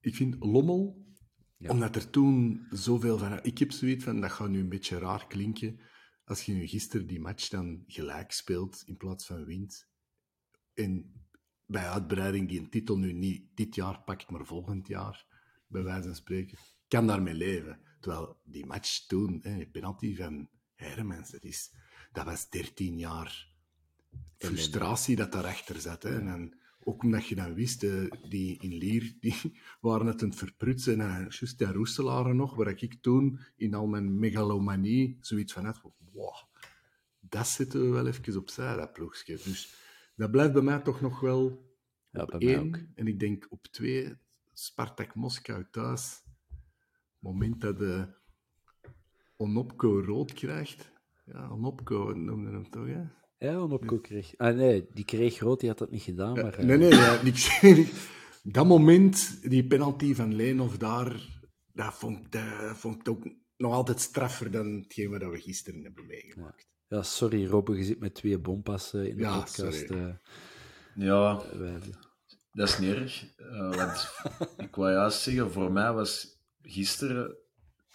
ik vind Lommel, ja. omdat er toen zoveel van... Ik heb zoiets van, dat gaat nu een beetje raar klinken, als je nu gisteren die match dan gelijk speelt in plaats van wint. En bij uitbreiding die een titel nu niet dit jaar pakt, maar volgend jaar, bij wijze van spreken, kan daarmee leven. Terwijl die match toen, hè, penalty van Hermans, dat is dat was 13 jaar frustratie dat daarachter zat. Hè. En ook omdat je dan wist, uh, die in Lier, die waren het aan het verprutsen. En juist die Roeselaren nog, waar ik toen in al mijn megalomanie zoiets van had, wow, dat zetten we wel even opzij, dat ploegje. Dus dat blijft bij mij toch nog wel ja, op één. En ik denk op twee, Spartak Moskou thuis. moment dat de Onopko rood krijgt, ja, Onopko noemde hem toch, hè? Ja, Onopko kreeg... Ah, nee, die kreeg rood, die had dat niet gedaan, maar... nee, nee, ja, niks. dat moment, die penalty van Leenhoff daar, dat vond, dat vond ik ook nog altijd straffer dan hetgeen wat we gisteren hebben meegemaakt. Ja, sorry Robbe, je zit met twee bompassen in de ja, podcast. Uh, ja, dat is niet erg. Uh, want ik wou juist zeggen, voor mij was gisteren,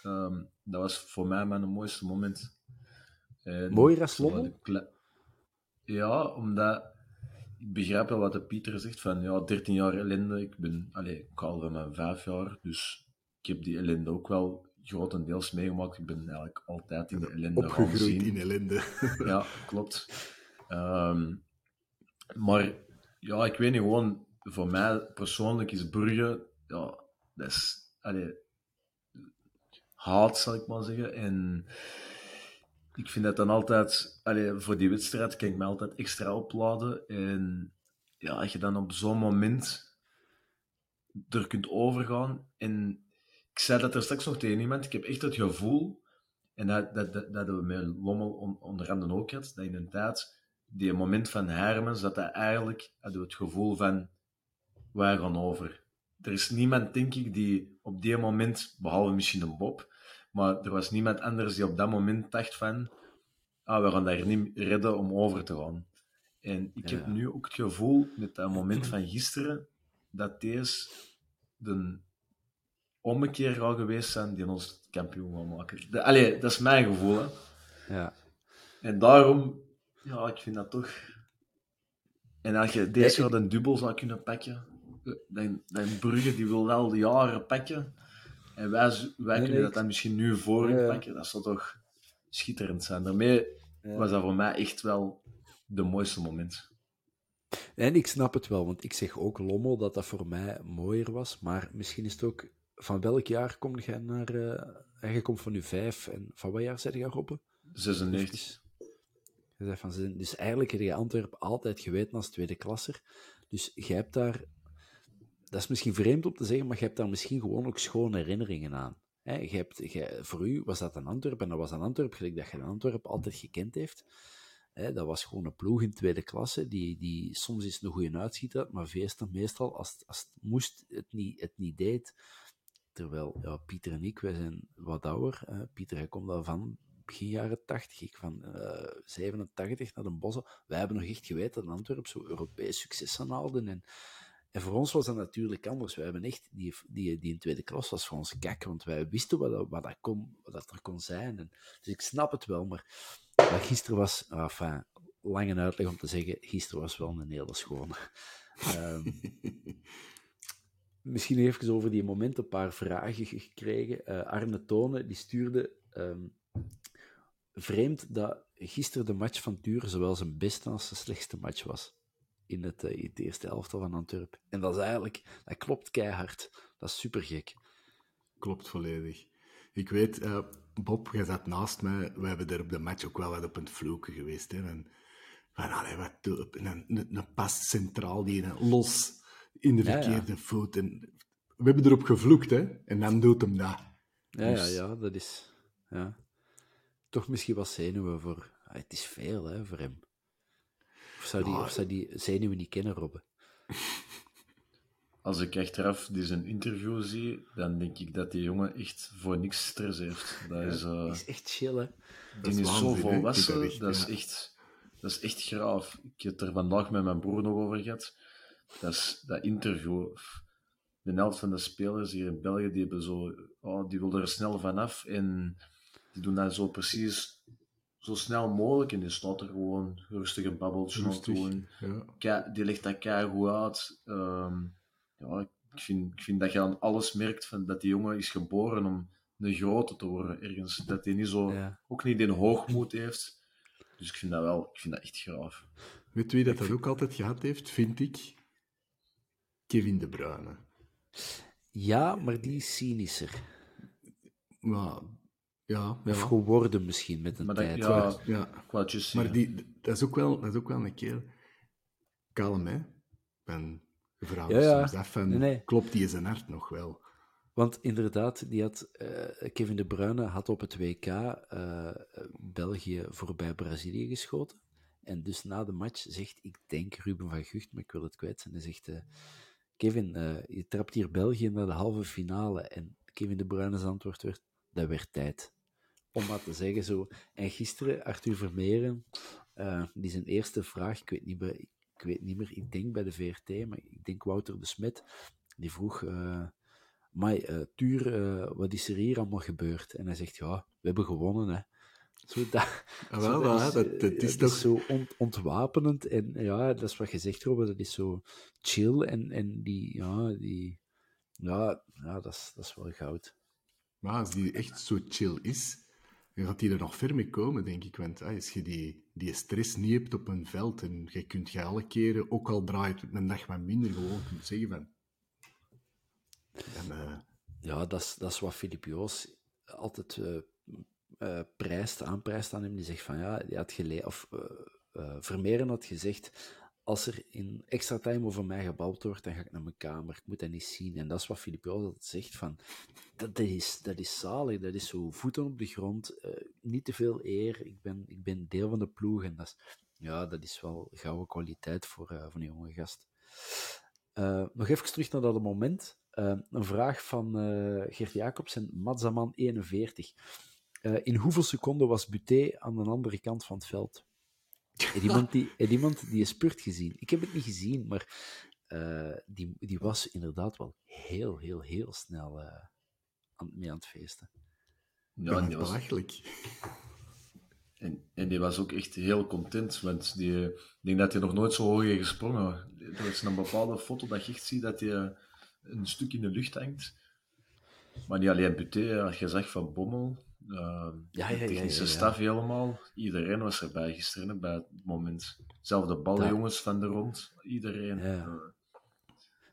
um, dat was voor mij mijn mooiste moment. Mooier als Lommel? Ja, omdat ik begrijp wel wat de Pieter zegt van ja, 13 jaar ellende. Ik ben, allez, ik al van mijn vijf jaar, dus ik heb die ellende ook wel grotendeels meegemaakt. Ik ben eigenlijk altijd in de ellende Opgegroeid in ellende. ja, klopt. Um, maar ja, ik weet niet, gewoon voor mij persoonlijk is Brugge, ja, dat is, allez, haat, zal ik maar zeggen. En ik vind dat dan altijd, allee, voor die wedstrijd kan ik me altijd extra opladen. En ja, als je dan op zo'n moment er kunt overgaan. En ik zei dat er straks nog tegen iemand, ik heb echt het gevoel, en dat, dat, dat, dat we met Lommel on, onder andere ook had, dat in een tijd, die moment van Hermens, dat dat eigenlijk, hadden we het gevoel van, wij gaan over. Er is niemand, denk ik, die op die moment, behalve misschien een Bob, maar er was niemand anders die op dat moment dacht van, ah, we gaan daar niet redden om over te gaan. En ik heb nu ook het gevoel, met dat moment van gisteren, dat deze de ommekeer gaat geweest zijn die ons kampioen gaat maken. allee, dat is mijn gevoel. Hè. Ja. En daarom, ja, ik vind dat toch... En als je deze jaar een dubbel zou kunnen pakken, dan, dan Brugge die wil wel jaren pakken, en wij, wij kunnen dat dan misschien nu voor ja, pakken. Dat zou toch schitterend zijn. Daarmee was dat voor mij echt wel de mooiste moment. En ik snap het wel, want ik zeg ook Lommel dat dat voor mij mooier was. Maar misschien is het ook... Van welk jaar kom je naar... Uh, je komt van nu vijf. En van wat jaar zit je Robbe? 96. Je van, dus eigenlijk heb je Antwerpen altijd geweten als tweede klasser. Dus jij hebt daar dat is misschien vreemd om te zeggen, maar je hebt daar misschien gewoon ook schone herinneringen aan. He, je hebt, voor u was dat een Antwerp, en dat was een Antwerp gelijk dat je een Antwerp altijd gekend heeft. dat was gewoon een ploeg in tweede klasse, die, die soms eens een goede uitschieter had, maar meestal, meestal als, als het moest, het niet, het niet deed. Terwijl ja, Pieter en ik, wij zijn wat ouder. Hè. Pieter, hij komt al van begin jaren 80, ik van uh, 87 naar de bossen. Wij hebben nog echt geweten dat Antwerp zo Europees succes aan En en voor ons was dat natuurlijk anders. Wij hebben echt, die, die, die in tweede klas was voor ons kak, want wij wisten wat, dat, wat, dat, kon, wat dat er kon zijn. En, dus ik snap het wel, maar wat gisteren was, enfin, lange uitleg om te zeggen, gisteren was wel een hele schone. Um, misschien even over die moment een paar vragen gekregen. Uh, Arne Tone, die stuurde... Um, vreemd dat gisteren de match van Turen zowel zijn beste als zijn slechtste match was in het, uh, in het eerste elftal van Antwerpen. En dat is eigenlijk, dat klopt keihard. Dat is super gek. Klopt volledig. Ik weet, uh, Bob, jij zat naast mij. We hebben er op de match ook wel wat op het vloeken geweest. Hè? En, van, allee, wat een, een, een pas centraal, die een los in de Ja, ja. verkeerde voet. En we hebben erop gevloekt, hè? En dan doet hem dat. Ja, ja, Dus- ja, dat is... Ja. Toch misschien wat zenuwen voor... Ah, het is veel, hè, voor hem. Of zou die, Ja. of zou die zenuwen niet kennen, Robben? Als ik achteraf die zijn interview zie, dan denk ik dat die jongen echt voor niks stress heeft. Dat is, eh, is echt chill, hè? die is is, zo volwassen, dat, is ja. echt, dat is echt graaf. Ik heb het er vandaag met mijn broer nog over gehad. Dat, is, dat interview. De helft van de spelers hier in België, die, hebben zo, oh, die willen er snel vanaf. En die doen dat zo precies zo snel mogelijk. En die staat er gewoon rustig een babbeltje doen. Ja. Die legt dat kei goed uit. Ehm, ja, ik vind, ik vind dat je aan alles merkt van dat die jongen is geboren om een grote te worden ergens. Dat hij niet zo, Ja. ook niet in hoogmoed heeft. Dus ik vind dat wel, ik vind dat echt graaf. Weet wie dat, dat ook altijd gehad heeft, vind ik? Kevin De Bruyne. Ja, maar die is cynischer. Maar, ja, ja. Of geworden misschien met een Maar dat, tijd. ja, Maar zeggen. die, dat, is ook wel, dat is ook wel een keer kalm, hè? En je vraagt Ja, ja. soms af van, Nee, nee. klopt die in zijn hart nog wel? Want inderdaad, die had, eh, Kevin De Bruyne had op het WK eh, België voorbij Brazilië geschoten. En dus na de match zegt, ik denk Ruben van Gucht, maar ik wil het kwijt zijn. Hij zegt, eh, Kevin, eh, je trapt hier België naar de halve finale. En Kevin De Bruyne's antwoord werd, dat werd tijd. Om maar te zeggen zo. En gisteren, Arthur Vermeeren, eh, die zijn eerste vraag, ik weet niet meer, ik weet niet meer, ik denk bij de VRT, maar ik denk Wouter de Smet, die vroeg... eh, maar Tuur, wat is er hier allemaal gebeurd? En hij zegt, ja, we hebben gewonnen, hè. Zo dat, Ah, wel, dat dat, is, dat eh, is dat toch... zo ont- ontwapenend. En ja, dat is wat je zegt, Robert, dat is zo chill. En, en die, ja, die... Ja, ja dat, is, dat is wel goud. Maar als die echt zo chill is, dan gaat die er nog ver mee komen, denk ik. Want ah, als je die, die stress niet hebt op een veld en je kunt je alle keren, ook al draait het een dag wat minder, gewoon kunt zeggen van... En, eh, Ja, dat is, dat is wat Filip Joos altijd eh uh, prijst, aanprijst aan hem, die zegt van ja, die had geleerd, of uh, Vermeeren had gezegd, als er in extra time over mij gebouwd wordt, dan ga ik naar mijn kamer, ik moet dat niet zien. En dat is wat Filip altijd zegt, van dat, dat, is, dat is zalig, dat is zo voeten op de grond, niet te veel eer, ik ben, ik ben deel van de ploeg en dat is, ja, dat is wel gouden kwaliteit voor, voor een jonge gast. nog even terug naar dat moment. Een vraag van uh, Gert Jacobs en Madzaman41. Eh, in hoeveel seconden was Buté aan de andere kant van het veld? En iemand die, iemand die is spurt gezien. Ik heb het niet gezien, maar eh, die, die was inderdaad wel heel, heel, heel snel eh, aan, mee aan het feesten. Ja, en die was... En, en, die was ook echt heel content, want die, ik denk dat hij nog nooit zo hoog heeft gesprongen. Er is een bepaalde foto dat je echt ziet dat hij een stuk in de lucht hangt. Maar niet alleen Buté, had gezegd van Bommel, eh, Ja, ja, staf helemaal, iedereen was erbij gisteren bij het moment. Zelfs de ballenjongens van de rond, iedereen. Ja. Eh,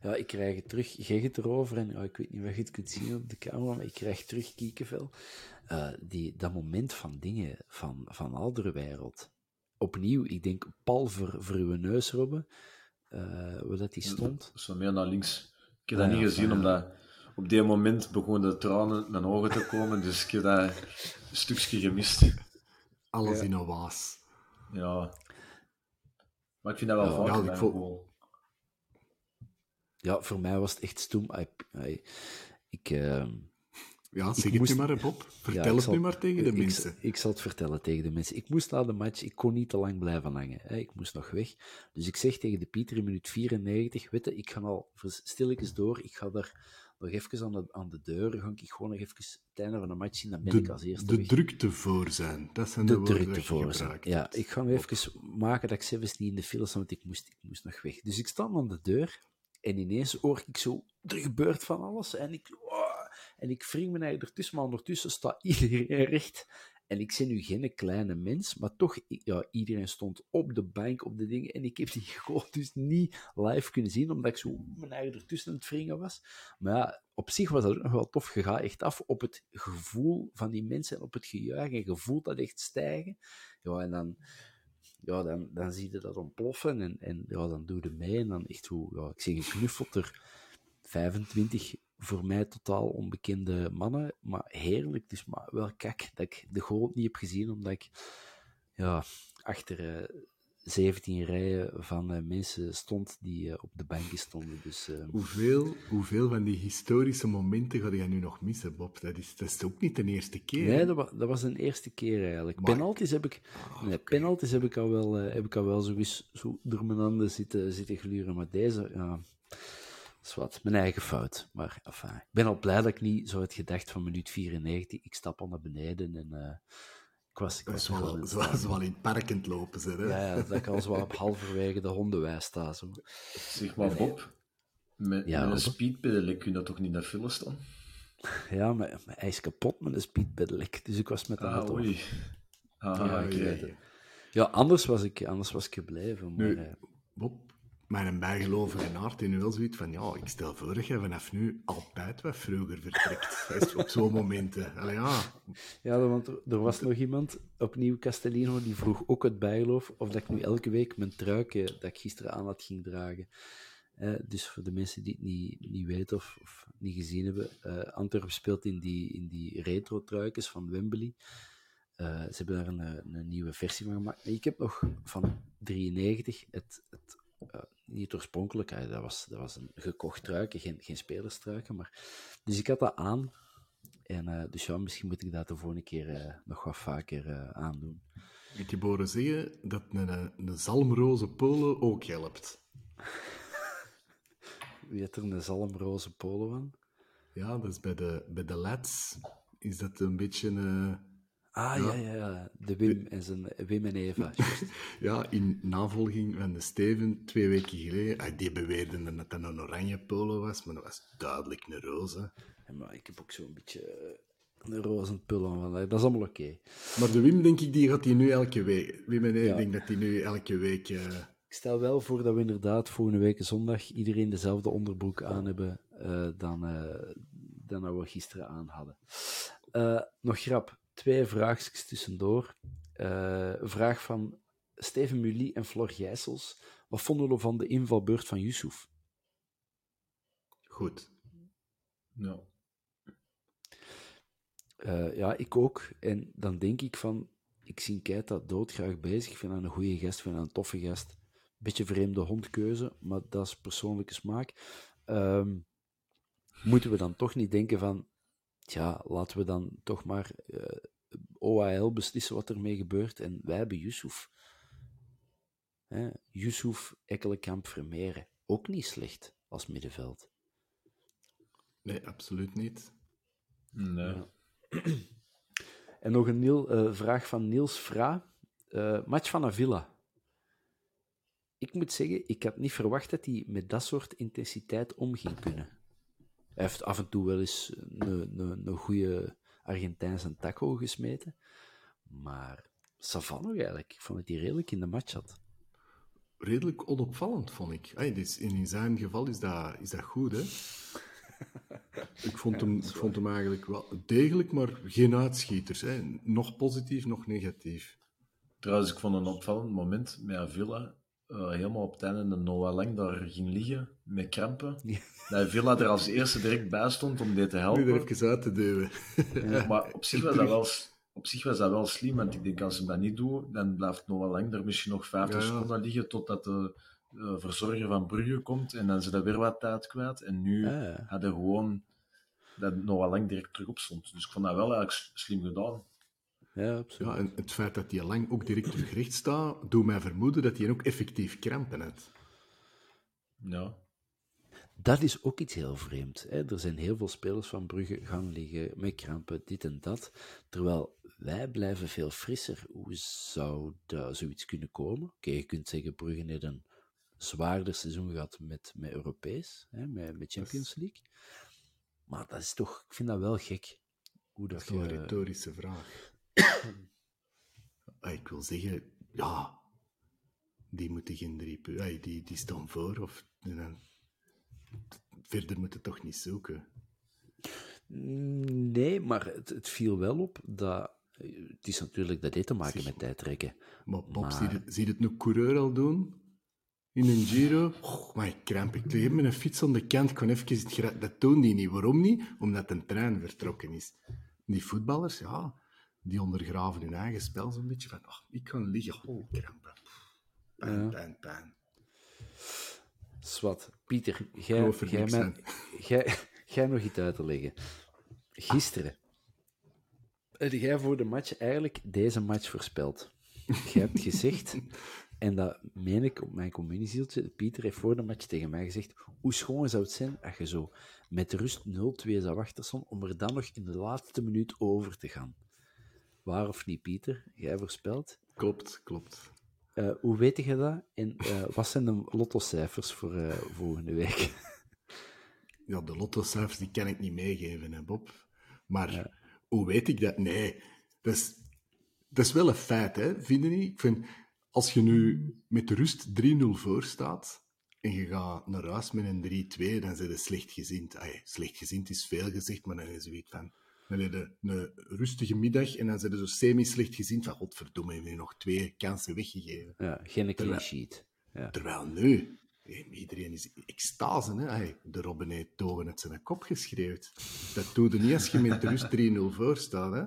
Ja, ik krijg het terug. Hebt het erover en ja, ik weet niet of je het kunt zien op de camera, maar ik krijg terug kiekenvel. Eh, die, dat moment van dingen van, van oudere wereld. Opnieuw, ik denk pal voor, voor uw neus, Robbe, eh, waar dat die stond. Zo meer naar links. Ik heb Ah, dat niet gezien, van, omdat op die moment begonnen de tranen in mijn ogen te komen, dus ik heb dat een stukje gemist. Alles in een waas. Ja. Maar ik vind dat wel Ja, vaak ja, goal. Ja, voor mij was het echt stoem. Ik, ik, ik, ehm, Ja, zeg Ik het moest- nu maar, Bob. Vertel Ja, het zal- nu maar tegen de ik- mensen. Ik, ik zal het vertellen tegen de mensen. Ik moest na de match, ik kon niet te lang blijven hangen. Hè. Ik moest nog weg. Dus ik zeg tegen de Pieter in minuut 94, weet je, ik ga al stilletjes door, ik ga daar nog even aan de, aan de deur, ga ik gewoon nog even het einde van de match zien, dan ben ik als De, eerste de weg. drukte voor zijn. Dat zijn de, de woorden drukte voor zijn. Ja, ik ga even maken dat ik zelfs niet in de file want ik moest, ik moest nog weg. Dus ik sta aan de deur en ineens hoor ik zo, er gebeurt van alles en ik, oh, en ik wring me eigenlijk ertussen, maar ondertussen staat iedereen recht En ik ben nu geen kleine mens, maar toch, ja, iedereen stond op de bank, op de dingen. En ik heb die gewoon dus niet live kunnen zien, omdat ik zo mijn eigen ertussen aan het wringen was. Maar ja, op zich was dat ook nog wel tof. Je gaat echt af op het gevoel van die mensen en op het gejuich. En je voelt dat echt stijgen. Ja, en dan, ja, dan, dan zie je dat ontploffen. En, en ja, dan doe je mee. En dan echt hoe, ja, ik zeg, geknuffeld er 25 voor mij totaal onbekende mannen. Maar heerlijk. Dus maar wel kijk dat ik de goal niet heb gezien, omdat ik ja, achter eh, 17 rijen van eh, mensen stond die eh, op de banken stonden. Dus, eh, Hoeveel, hoeveel van die historische momenten ga jij nu nog missen, Bob? Dat is, dat is ook niet de eerste keer. Nee, dat was, dat was een eerste keer eigenlijk. Penalties heb ik, nee, penalties heb ik al wel, eh, heb ik al wel zo eens zo door mijn handen zitten, zitten gluren. Maar deze, ja, is wat, mijn eigen fout. Maar enfin, ik ben al blij dat ik niet zo had gedacht van minuut 94. Ik stap al naar beneden en eh, ik was... Ik was wel, het zoals wel in het park aan het lopen zijn. Hè? Ja, ja, dat ik al zo op halverwege de hondenwij sta. Zo. Zeg maar, Bob, met, Ja, met een speedpedelec kun je dat toch niet naar file staan? Ja, maar, maar hij is kapot met een speedpedelec, dus ik was met de Ah, auto. oei. Ah, Ja, oké. ik weet het. Ja, anders was ik, anders was ik gebleven. Maar, Nu, eh, Bob, mijn bijgelovige aard in wel zoiets van, ja, ik stel voor dat je vanaf nu altijd wat vroeger vertrekt. Op zo'n momenten. Allee, ja, Ja, want er, was nog iemand, opnieuw Castellino, die vroeg ook het bijgeloof of dat ik nu elke week mijn truikje dat ik gisteren aan had ging dragen. Eh, dus voor de mensen die het niet, niet weten of, of niet gezien hebben, eh Antwerpen speelt in die, in die retro-truikjes van Wembley. Eh, ze hebben daar een, een nieuwe versie van gemaakt. Maar ik heb nog van 93 het, het eh, niet eh, dat was, dat was een gekocht truikje, geen, geen. Maar... Dus ik had dat aan. En eh, dus ja, misschien moet ik dat de volgende keer eh, nog wat vaker aandoen. ik heb horen zeggen dat een, een, zalmroze polo ook helpt. Wie heeft er een zalmroze polo aan? Ja, dat is bij de, bij de lads is dat een beetje... eh, Ah, ja, ja, ja. De Wim en, zijn, Wim en Eva. ja, in navolging van de Steven, twee weken geleden, ah, die beweerden dat dat een oranje polo was, maar dat was duidelijk een roze. Ja, maar ik heb ook zo'n beetje eh, een roze aan. vandaag. Dat is allemaal oké. Maar de Wim, denk ik, die gaat die nu elke week... Wim en Ja. denk dat die nu elke week... eh, Ik stel wel voor dat we inderdaad volgende week zondag iedereen dezelfde onderbroek aan hebben eh, dan, eh, dan dat we gisteren aan hadden. Eh, nog grap, twee vraagjes tussendoor. Een vraag van Steven Mully en Flor Gijsels. Wat vonden we van de invalbeurt van Yusuf? goed. Ja. Eh, ja, ik ook. En dan denk ik van, ik zie Keita doodgraag bezig. Ik vind dat een goede gast, ik vind een toffe gast. Beetje vreemde hondkeuze, maar dat is persoonlijke smaak. Ehm, moeten we dan toch niet denken van, ja, laten we dan toch maar eh, OAL beslissen wat ermee gebeurt. En wij hebben Yusuf. Hè? Yusuf, Ekkelenkamp, Vermeeren. Ook niet slecht als middenveld. Nee, absoluut niet. Nee. En nog een Niel, eh, vraag van Niels Fra. Eh, match van Avila. Ik moet zeggen, ik had niet verwacht dat hij met dat soort intensiteit om ging kunnen. Hij heeft af en toe wel eens een, een, een goede Argentijnse taco gesmeten. Maar Savan nog eigenlijk. Ik vond dat hij redelijk in de match had. Redelijk onopvallend, vond ik. Ay, dus in zijn geval is dat, is dat goed, hè? Ik vond, hem, ik vond hem eigenlijk wel degelijk, maar geen uitschieters. Hè? Nog positief, nog negatief. Trouwens, ik vond een opvallend moment met Avila. Eh, helemaal op het einde de Noah Lang daar ging liggen met krampen. Dat Villa er als eerste direct bij stond om die te Nu helpen. er even uit te duwen. Maar op zich, was dat wel, op zich was dat wel slim, want ik denk als ze dat niet doen, dan blijft Noah Lang er misschien nog 50 Ja, ja. seconden liggen totdat de eh, verzorger van Brugge komt en dan ze dat weer wat tijd kwijt. En nu Ah, ja. hadden gewoon dat Noah Lang direct terug op stond. Dus ik vond dat wel eigenlijk slim gedaan. Ja, absoluut. Ja, en het feit dat hij lang ook direct terug recht staat, doet mij vermoeden dat hij ook effectief krampen had. Ja. Dat is ook iets heel vreemd. Hè? Er zijn heel veel spelers van Brugge gaan liggen met krampen, dit en dat. Terwijl wij blijven veel frisser. Hoe zou daar zoiets kunnen komen? Oké, je kunt zeggen, Brugge heeft een zwaarder seizoen gehad met, met Europees, hè? Met, met Champions League. Maar dat is toch, ik vind dat wel gek. Hoe dat, Dat is toch een je- retorische vraag. Ah, ik wil zeggen, ja, die moeten geen drie pu- ah, die, die staan voor. Of, dan- verder moet het toch niet zoeken. Nee, maar het, het viel wel op dat... Het is natuurlijk, dat heeft te maken met tijdrekken. Maar Bob, Maar- zie, je, zie je het nu coureur al doen? In een Giro? Oh, maar ik kramp. Ik een fiets aan de kant. Kon even Dat doen die niet. Waarom niet? Omdat een trein vertrokken is. Die voetballers, ja, die ondergraven hun eigen spel zo'n beetje. Van, ik kan liggen. Oh, krampen. Pijn, Ja. pijn, pijn. Swat. Pieter, jij, jij, mij- jij, jij nog iets uit te leggen. Gisteren heb jij voor de match eigenlijk deze match voorspeld. Jij hebt gezegd, en dat meen ik op mijn communiezieltje, Pieter heeft voor de match tegen mij gezegd, hoe schoon zou het zijn als je zo met rust 0-2 zou achterstaan, om er dan nog in de laatste minuut over te gaan. Waar of niet, Pieter? Jij voorspelt. Klopt, klopt. Eh, hoe weet je dat? En eh, wat zijn de lottocijfers voor eh, volgende week? Ja, de lottocijfers die kan ik niet meegeven, hè, Bob. Maar hoe weet ik dat? Nee, dat is, dat is wel een feit, hè, vind je niet? Ik vind, als je nu met de rust 3-0 voor staat en je gaat naar huis met een 3-2, dan zijn je slechtgezind. Ay, slechtgezind is veel gezegd, maar dan is zoiets van... Dan heb je een rustige middag en dan zijn je zo semi-slechtgezind van godverdomme, hebben we nog twee kansen weggegeven. Ja, geen clean sheet. Ja. Terwijl nu, iedereen is in extase. Hè? De Robin heeft Togen uit zijn kop geschreeuwd. Dat doe je niet als je met rust 3-0 voor staat. Hè?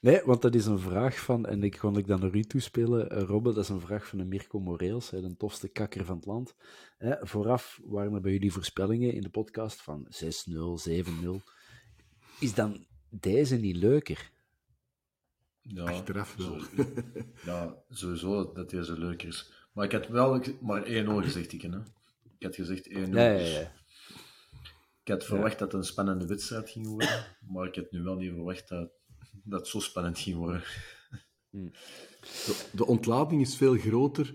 Nee, want dat is een vraag van, en ik kon ik dan naar u toespelen, eh, Robbe, dat is een vraag van een Mirko Moreels, hè, de tofste kakker van het land. Hè, vooraf waren er bij jullie voorspellingen in de podcast van 6-0, 7-0. Is dan deze niet leuker? Ja, Achteraf wel. zo- ja, sowieso dat deze leuker is. Maar ik had wel maar 1-0 gezegd, ik, hè. Ik had gezegd 1-0. Ja, ja, dus ja. Ik had verwacht dat het een spannende wedstrijd ging worden, maar ik had nu wel niet verwacht dat, dat het zo spannend ging worden. De, de ontlading is veel groter,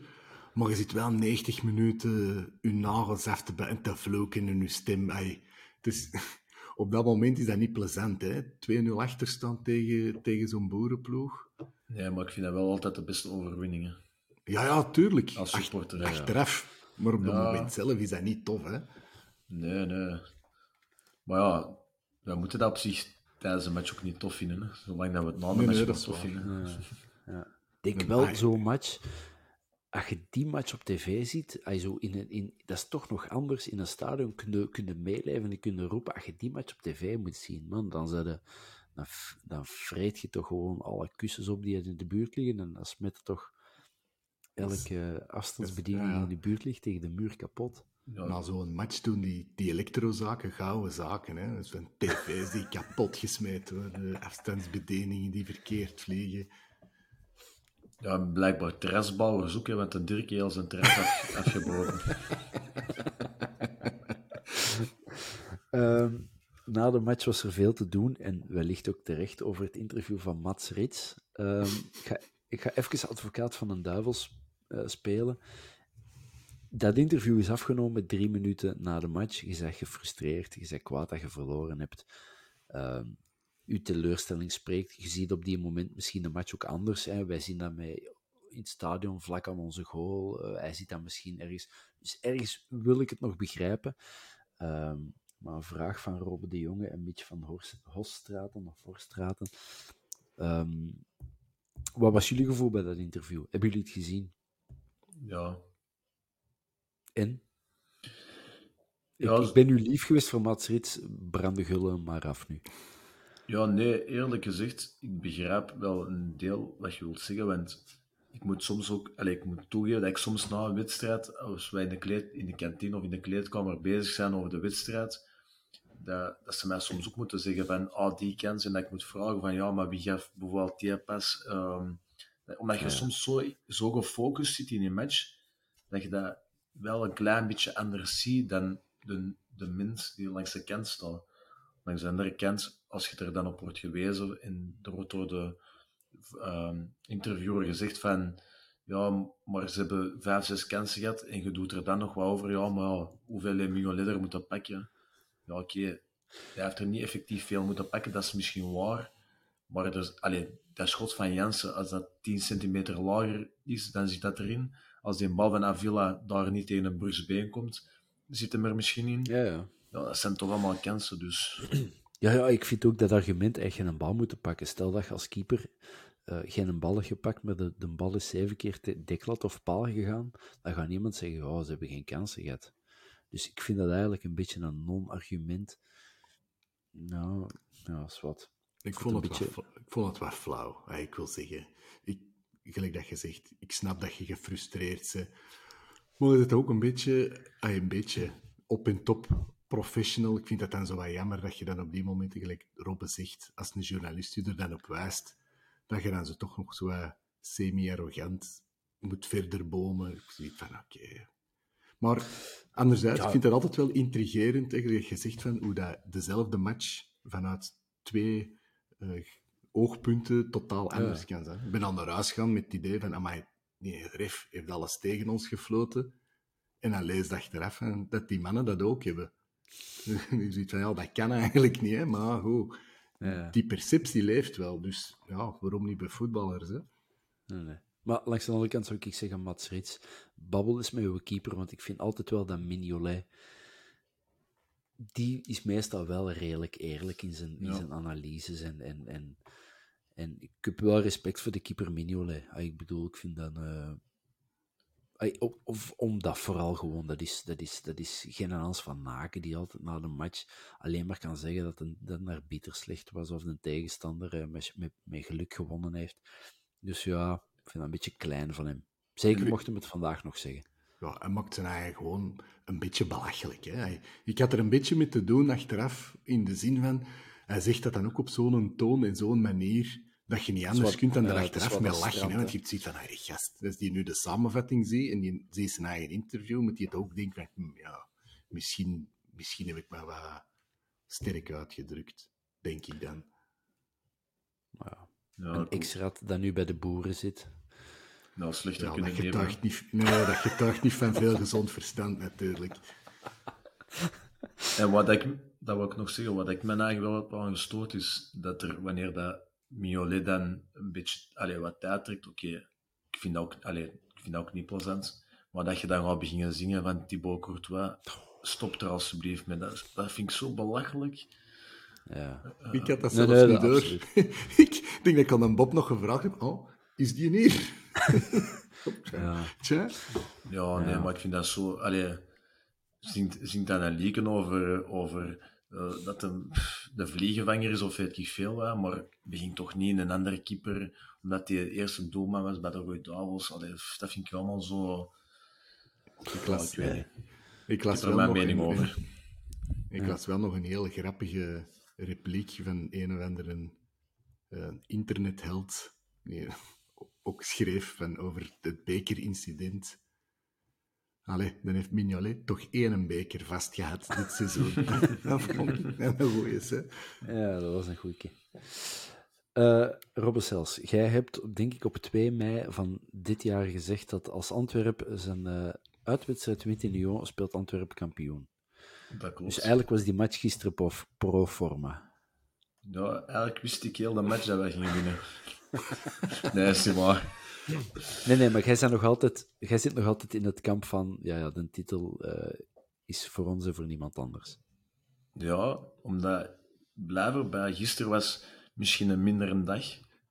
maar je zit wel 90 minuten je nagels af te bijten, te vloeken in je stem. Ay, dus, op dat moment is dat niet plezant. hè. 2-0 achterstand tegen, tegen zo'n boerenploeg. Nee, maar ik vind dat wel altijd de beste overwinningen. Ja, ja, tuurlijk. Als Ach- supporter, ja. achteraf. Maar op dat Ja. moment zelf is dat niet tof. Hè? Nee, nee. Maar ja, we moeten dat op zich tijdens een match ook niet tof vinden. Hè. Zolang dat we het na de Nee, match nee, tof vinden. Ik denk wel, zo'n match, als je die match op tv ziet, als je zo in een, in, dat is toch nog anders. In een stadion kun je, kun meeleven en kun je roepen. Als je die match op tv moet zien, man, dan, de, dan, vreet je toch gewoon alle kussens op die in de buurt liggen. En dan smet toch elke afstandsbediening ja. in de buurt ligt tegen de muur kapot. Ja, Na zo'n match doen die, die elektrozaken gouden zaken. Hè? Dus van tv's die kapot gesmeten worden, afstandsbedieningen die verkeerd vliegen. Ja, blijkbaar terrasbouwers ook, hè, want de Dirk heeft zijn terras af, afgebroken. Ehm, na de match was er veel te doen en wellicht ook terecht over het interview van Mats Rits. Ehm, ik, ga, ik ga even advocaat van een duivels eh, spelen. Dat interview is afgenomen drie minuten na de match. Je bent gefrustreerd, je bent kwaad dat je verloren hebt. Ehm uw teleurstelling spreekt. Je ziet op die moment misschien de match ook anders. Hè. Wij zien dat met, in het stadion vlak aan onze goal. Eh, hij ziet dat misschien ergens. Dus ergens wil ik het nog begrijpen. Ehm, maar een vraag van Robbe de Jonge en Mitch van Horst, Hoststraten of Horstraten. Ehm, wat was jullie gevoel bij dat interview? Hebben jullie het gezien? Ja, En? Ja, ik, ik ben nu lief geweest voor Mats Rits. Brand de gullen maar af nu. Ja, nee, eerlijk gezegd, ik begrijp wel een deel wat je wilt zeggen, want ik moet soms ook, allez, ik moet toegeven dat ik soms na een wedstrijd, als wij in de, kleed, in de kantine of in de kleedkamer bezig zijn over de wedstrijd, dat, dat ze mij soms ook moeten zeggen van, ah, die kans, en dat ik moet vragen van, ja, maar wie gaf bijvoorbeeld die pas, Ehm, omdat je soms zo, zo gefocust zit in je match, dat je dat wel een klein beetje anders ziet dan de, de mens die langs de kant staat. Andere kant, als je er dan op wordt gewezen en er wordt door de ehm, interviewer gezegd van ja, maar ze hebben vijf, zes kansen gehad en je doet er dan nog wat over. Ja, maar hoeveel Mignolet moeten pakken? Ja, oké. Hij heeft er niet effectief veel moeten pakken, dat is misschien waar. Maar is, allee, dat schot van Jansen, als dat 10 centimeter lager is, dan zit dat erin. Als die bal van Avila daar niet tegen een Brugsbeen komt, zit hem er misschien in. Ja, ja. Ja, dat zijn toch allemaal kansen, dus... Ja, ja, ik vind ook dat argument echt geen bal moeten pakken. Stel dat je als keeper uh, geen bal hebt gepakt, maar de, de bal is zeven keer te deklat of paal gegaan, dan gaat niemand zeggen, oh, ze hebben geen kansen gehad. Dus ik vind dat eigenlijk een beetje een non-argument. Nou, ja, is wat. Ik vond, het beetje... wel, ik vond het wel flauw, ik wil zeggen. Ik, gelijk dat je zegt, ik snap dat je gefrustreerd bent. Maar het ook een beetje, een beetje op en top professional. Ik vind dat dan zo wat jammer dat je dan op die momenten, gelijk Robbe zegt, als een journalist je er dan op wijst, dat je dan zo toch nog zo semi-arrogant moet verder bomen. Ik zie van, oké. Maar anderzijds, ik vind dat altijd wel intrigerend, dat je zegt van hoe dat dezelfde match vanuit twee uh, oogpunten totaal anders kan zijn. Ik ben al naar huis gegaan met het idee van, amai, nee, ref heeft alles tegen ons gefloten. En dan lees achteraf dat die mannen dat ook hebben. Je ziet van, ja, dat kan eigenlijk niet, hè, maar goed. Ja. Die perceptie leeft wel, dus ja, waarom niet bij voetballers, hè? Nee, nee. Maar langs de andere kant zou ik zeggen, Mats Rits, babbel eens met uw keeper, want ik vind altijd wel dat Mignolet, die is meestal wel redelijk eerlijk in zijn, in zijn analyses en, en, en, en ik heb wel respect voor de keeper Mignolet. Ah, ik bedoel, ik vind dat... Uh, of omdat vooral gewoon, dat is, dat is, dat is geen Hans van Naken die altijd na de match alleen maar kan zeggen dat een, dat een arbiter slecht was of een tegenstander eh, met, met, met geluk gewonnen heeft. Dus ja, ik vind dat een beetje klein van hem. Zeker mocht hem het vandaag nog zeggen. Ja, hij maakt zijn eigen gewoon een beetje belachelijk. Hè? Ik had er een beetje mee te doen achteraf, in de zin van, hij zegt dat dan ook op zo'n toon en zo'n manier dat je niet anders kunt dan er achteraf mee lachen. Hè? Want je ziet van, hey, gast, als die nu de samenvatting ziet en die ziet zijn eigen interview, moet hij het ook denken van, hm, ja, misschien, misschien heb ik me wat sterk uitgedrukt, denk ik dan. Ja. Ja, een x-rat dat nu bij de boeren zit. Nou, slechter ja, kunnen dat getuigt niet, Nee, dat getuigt niet van veel gezond verstand, natuurlijk. En wat ik, dat wil ik nog zeggen, wat ik me eigenlijk wel heb aangestoord is dat er, wanneer dat Mignolet dan een beetje allee, wat tijd trekt, oké, ik, vind dat ook, allee, ik vind dat ook niet plezant. Maar dat je dan gaat beginnen zingen van Thibaut Courtois, stop er alsjeblieft mee. Dat, dat vind ik zo belachelijk. Ja. Uh, ik had dat zelfs nee, nee, niet door. ik denk dat ik aan een Bob nog gevraagd heb, oh, is die hier? ja. Tja. Ja, nee, ja. maar ik vind dat zo... Allee, zingt, zingt dan een lieken over... over uh, dat de, de vliegenvanger is of weet ik veel wat, maar begint toch niet in een andere keeper, omdat hij eerste doelman was bij de Rode Duivels. Allee, dat vind ik allemaal zo... Ik las, ik weet niet. Ik las ik heb er mijn mening een, over. Ik las wel nog een hele grappige repliek van een of andere uh, internetheld, die ook schreef van over het bekerincident Allee, dan heeft Mignolet toch één beker vastgehad dit seizoen. dat vond ik een goeie, hè? Ja, dat was een goeie. Uh, Robbe Sels, jij hebt denk ik op 2 mei van dit jaar gezegd dat als Antwerp zijn uh, uitwedstrijd wint in Lyon, speelt Antwerp kampioen. Dat klopt. Dus eigenlijk was die match gisteren pro, pro forma. Ja, eigenlijk wist ik heel de match dat wij gingen winnen. nee, is niet waar. Nee, nee, maar jij, zit nog altijd, jij zit nog altijd in het kamp van, ja, ja de titel uh, is voor ons en voor niemand anders. Ja, omdat blijven bij gisteren was misschien een mindere dag,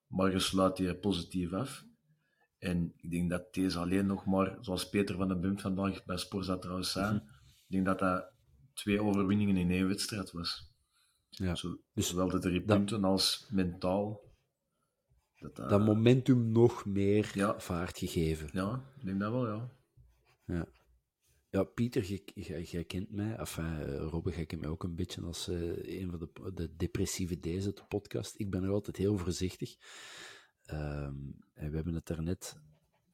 maar je sluit je positief af. En ik denk dat deze alleen nog maar, zoals Peter van den Bumt vandaag bij Sporza trouwens zei, mm -hmm. ik denk dat dat twee overwinningen in één wedstrijd was. Ja. Zo, dus zowel de drie punten als mentaal. Dat, dat momentum nog meer ja. vaart gegeven. Ja, ik denk dat wel, ja. Ja, ja Pieter, jij kent mij, enfin, uh, Robbe, jij kent mij ook een beetje als uh, een van de, de depressieve deze de podcast. Ik ben nog altijd heel voorzichtig. Um, en we hebben het daar net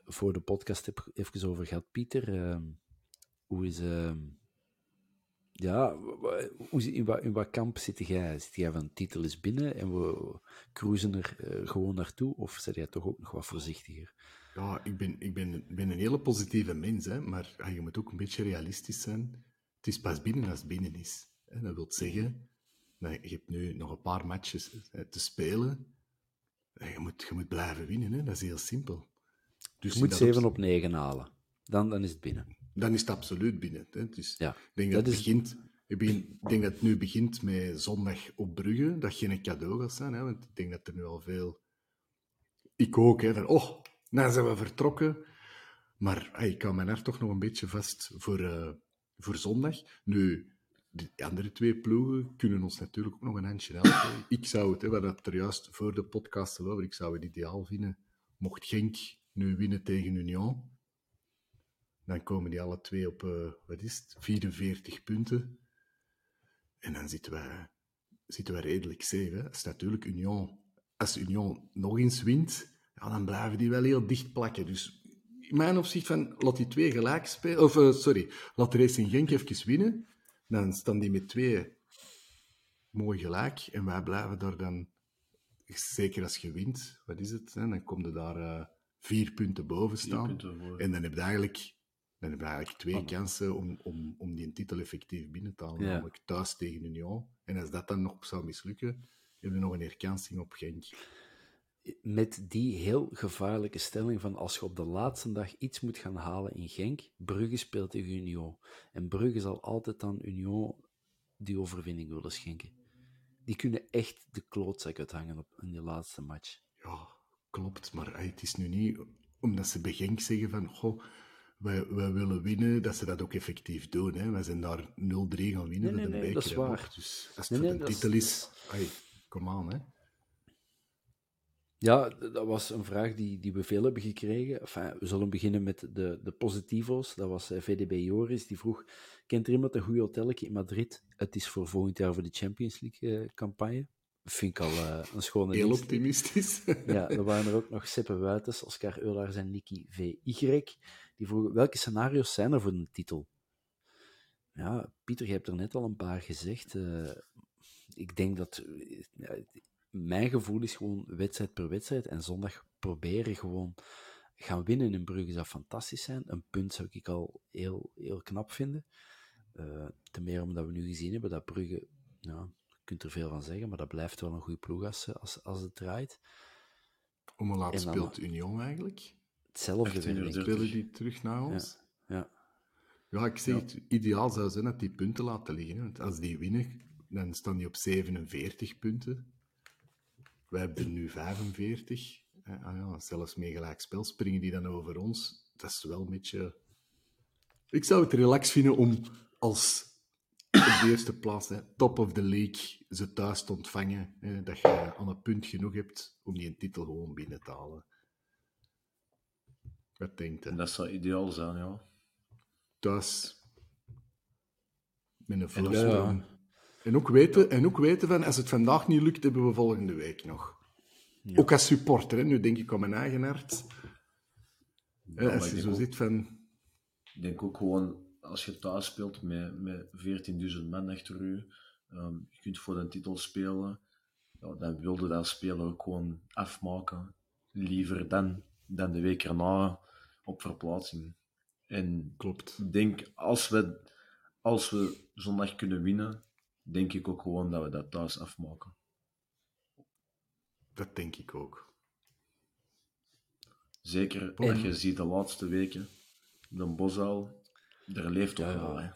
voor de podcast even over gehad. Pieter, uh, hoe is... Uh, ja, hoe, in, wat, in wat kamp zit jij? Zit jij van titel is binnen en we cruisen er uh, gewoon naartoe? Of zit jij toch ook nog wat voorzichtiger? Ja, ik ben, ik ben, ben een hele positieve mens, hè, maar ja, je moet ook een beetje realistisch zijn. Het is pas binnen als het binnen is. Hè. Dat wil zeggen, nou, je hebt nu nog een paar matches hè, te spelen. je moet, je moet blijven winnen, hè? dat is heel simpel. Dus Je moet in dat 7 opzicht- op 9 halen. Dan, dan is het binnen. Dan is het absoluut binnen. Hè. Dus Ja, ik denk dat dat, het is- begint, ik, begin, denk dat het nu begint met zondag op Brugge, dat geen cadeau gaat zijn. Hè, want ik denk dat er nu al veel... Ik ook, hè, van oh, nou zijn we vertrokken. Maar hey, ik hou mijn hart toch nog een beetje vast voor, eh, voor zondag. Nu, de andere twee ploegen kunnen ons natuurlijk ook nog een handje helpen. Ik zou het, hè, we hadden het er juist voor de podcast al over, ik zou het ideaal vinden, mocht Genk nu winnen tegen Union, dan komen die alle twee op, eh, wat is het, 44 punten. En dan zitten wij, zitten wij redelijk safe. Hè. Als natuurlijk Union, als Union nog eens wint, ja, dan blijven die wel heel dicht plakken. Dus in mijn opzicht van, laat die twee gelijk spelen, of eh, sorry, laat Racing Genk even winnen, dan staan die met twee mooi gelijk en wij blijven daar dan, zeker als je wint, wat is het, hè, dan kom je daar eh, vier punten boven staan. punten. En dan heb je eigenlijk, dan heb je eigenlijk twee kansen om, om, om die titel effectief binnen te halen. Ja. Namelijk thuis tegen Union. En als dat dan nog zou mislukken, heb je nog een herkansing op Genk. Met die heel gevaarlijke stelling van als je op de laatste dag iets moet gaan halen in Genk, Brugge speelt tegen Union. En Brugge zal altijd aan Union die overwinning willen schenken. Die kunnen echt de klootzak uithangen op, in die laatste match. Ja, klopt. Maar het is nu niet omdat ze bij Genk zeggen van goh, wij, wij willen winnen, dat ze dat ook effectief doen. Hè. Wij zijn daar 0-3 gaan winnen Nee, nee, een nee, dat is waar. ook. Dus als het Nee, is- titel is, hey, kom aan. Hè. Ja, dat was een vraag die, die we veel hebben gekregen. Enfin, we zullen beginnen met de, de positivo's. Dat was eh, VDB Joris, die vroeg... Kent er iemand een goed hotelletje in Madrid? Het is voor volgend jaar voor de Champions League-campagne. Vind ik al eh, een schone Heel dienst. optimistisch. Ja, er waren er ook nog Seppe Wuitens, Oscar Eulaars en Nicky VY. Die vroegen, welke scenario's zijn er voor de titel? Ja, Pieter, je hebt er net al een paar gezegd. Eh, ik denk dat... eh, mijn gevoel is gewoon wedstrijd per wedstrijd. En zondag proberen gewoon gaan winnen in Brugge zou fantastisch zijn. Een punt zou ik al heel, heel knap vinden. Eh ten meer omdat we nu gezien hebben dat Brugge... Ja, je kunt er veel van zeggen, maar dat blijft wel een goede ploeg als, als, als het draait. Om hoe laat speelt Union eigenlijk? Hetzelfde, 18 vind uur ik. 30. Spelen die terug naar ons? Ja. Ja, ik zeg het, ideaal zou zijn dat die punten laten liggen. hè. Want als die winnen, dan staan die op 47 punten. Wij hebben nu 45. Eh, ah ja, zelfs mee gelijk spel springen die dan over ons. Dat is wel een beetje... Ik zou het relax vinden om als op de eerste plaats, hè, top of the league, ze thuis te ontvangen. Hè, dat je aan een punt genoeg hebt om die een titel gewoon binnen te halen. Wat denkt En je? dat zou ideaal zijn, ja. thuis met een En-. Ja. En, ook weten, en ook weten van, als het vandaag niet lukt, hebben we volgende week nog. Ook als supporter, hè. nu denk ik aan mijn eigen hart. Maar als je zo ook- zit van, Ik denk ook gewoon, als je thuis speelt met, met 14.000 man achter u, ehm, je kunt voor de titel spelen, ja, dan wilde dat speler ook gewoon afmaken. Liever dan, dan de week erna op verplaatsing. En klopt. ik denk, als we, als we zondag kunnen winnen, denk ik ook gewoon dat we dat thuis afmaken. Dat denk ik ook. Zeker als je ziet de laatste weken, de Bosal, er leeft toch Ja, wel. Hè.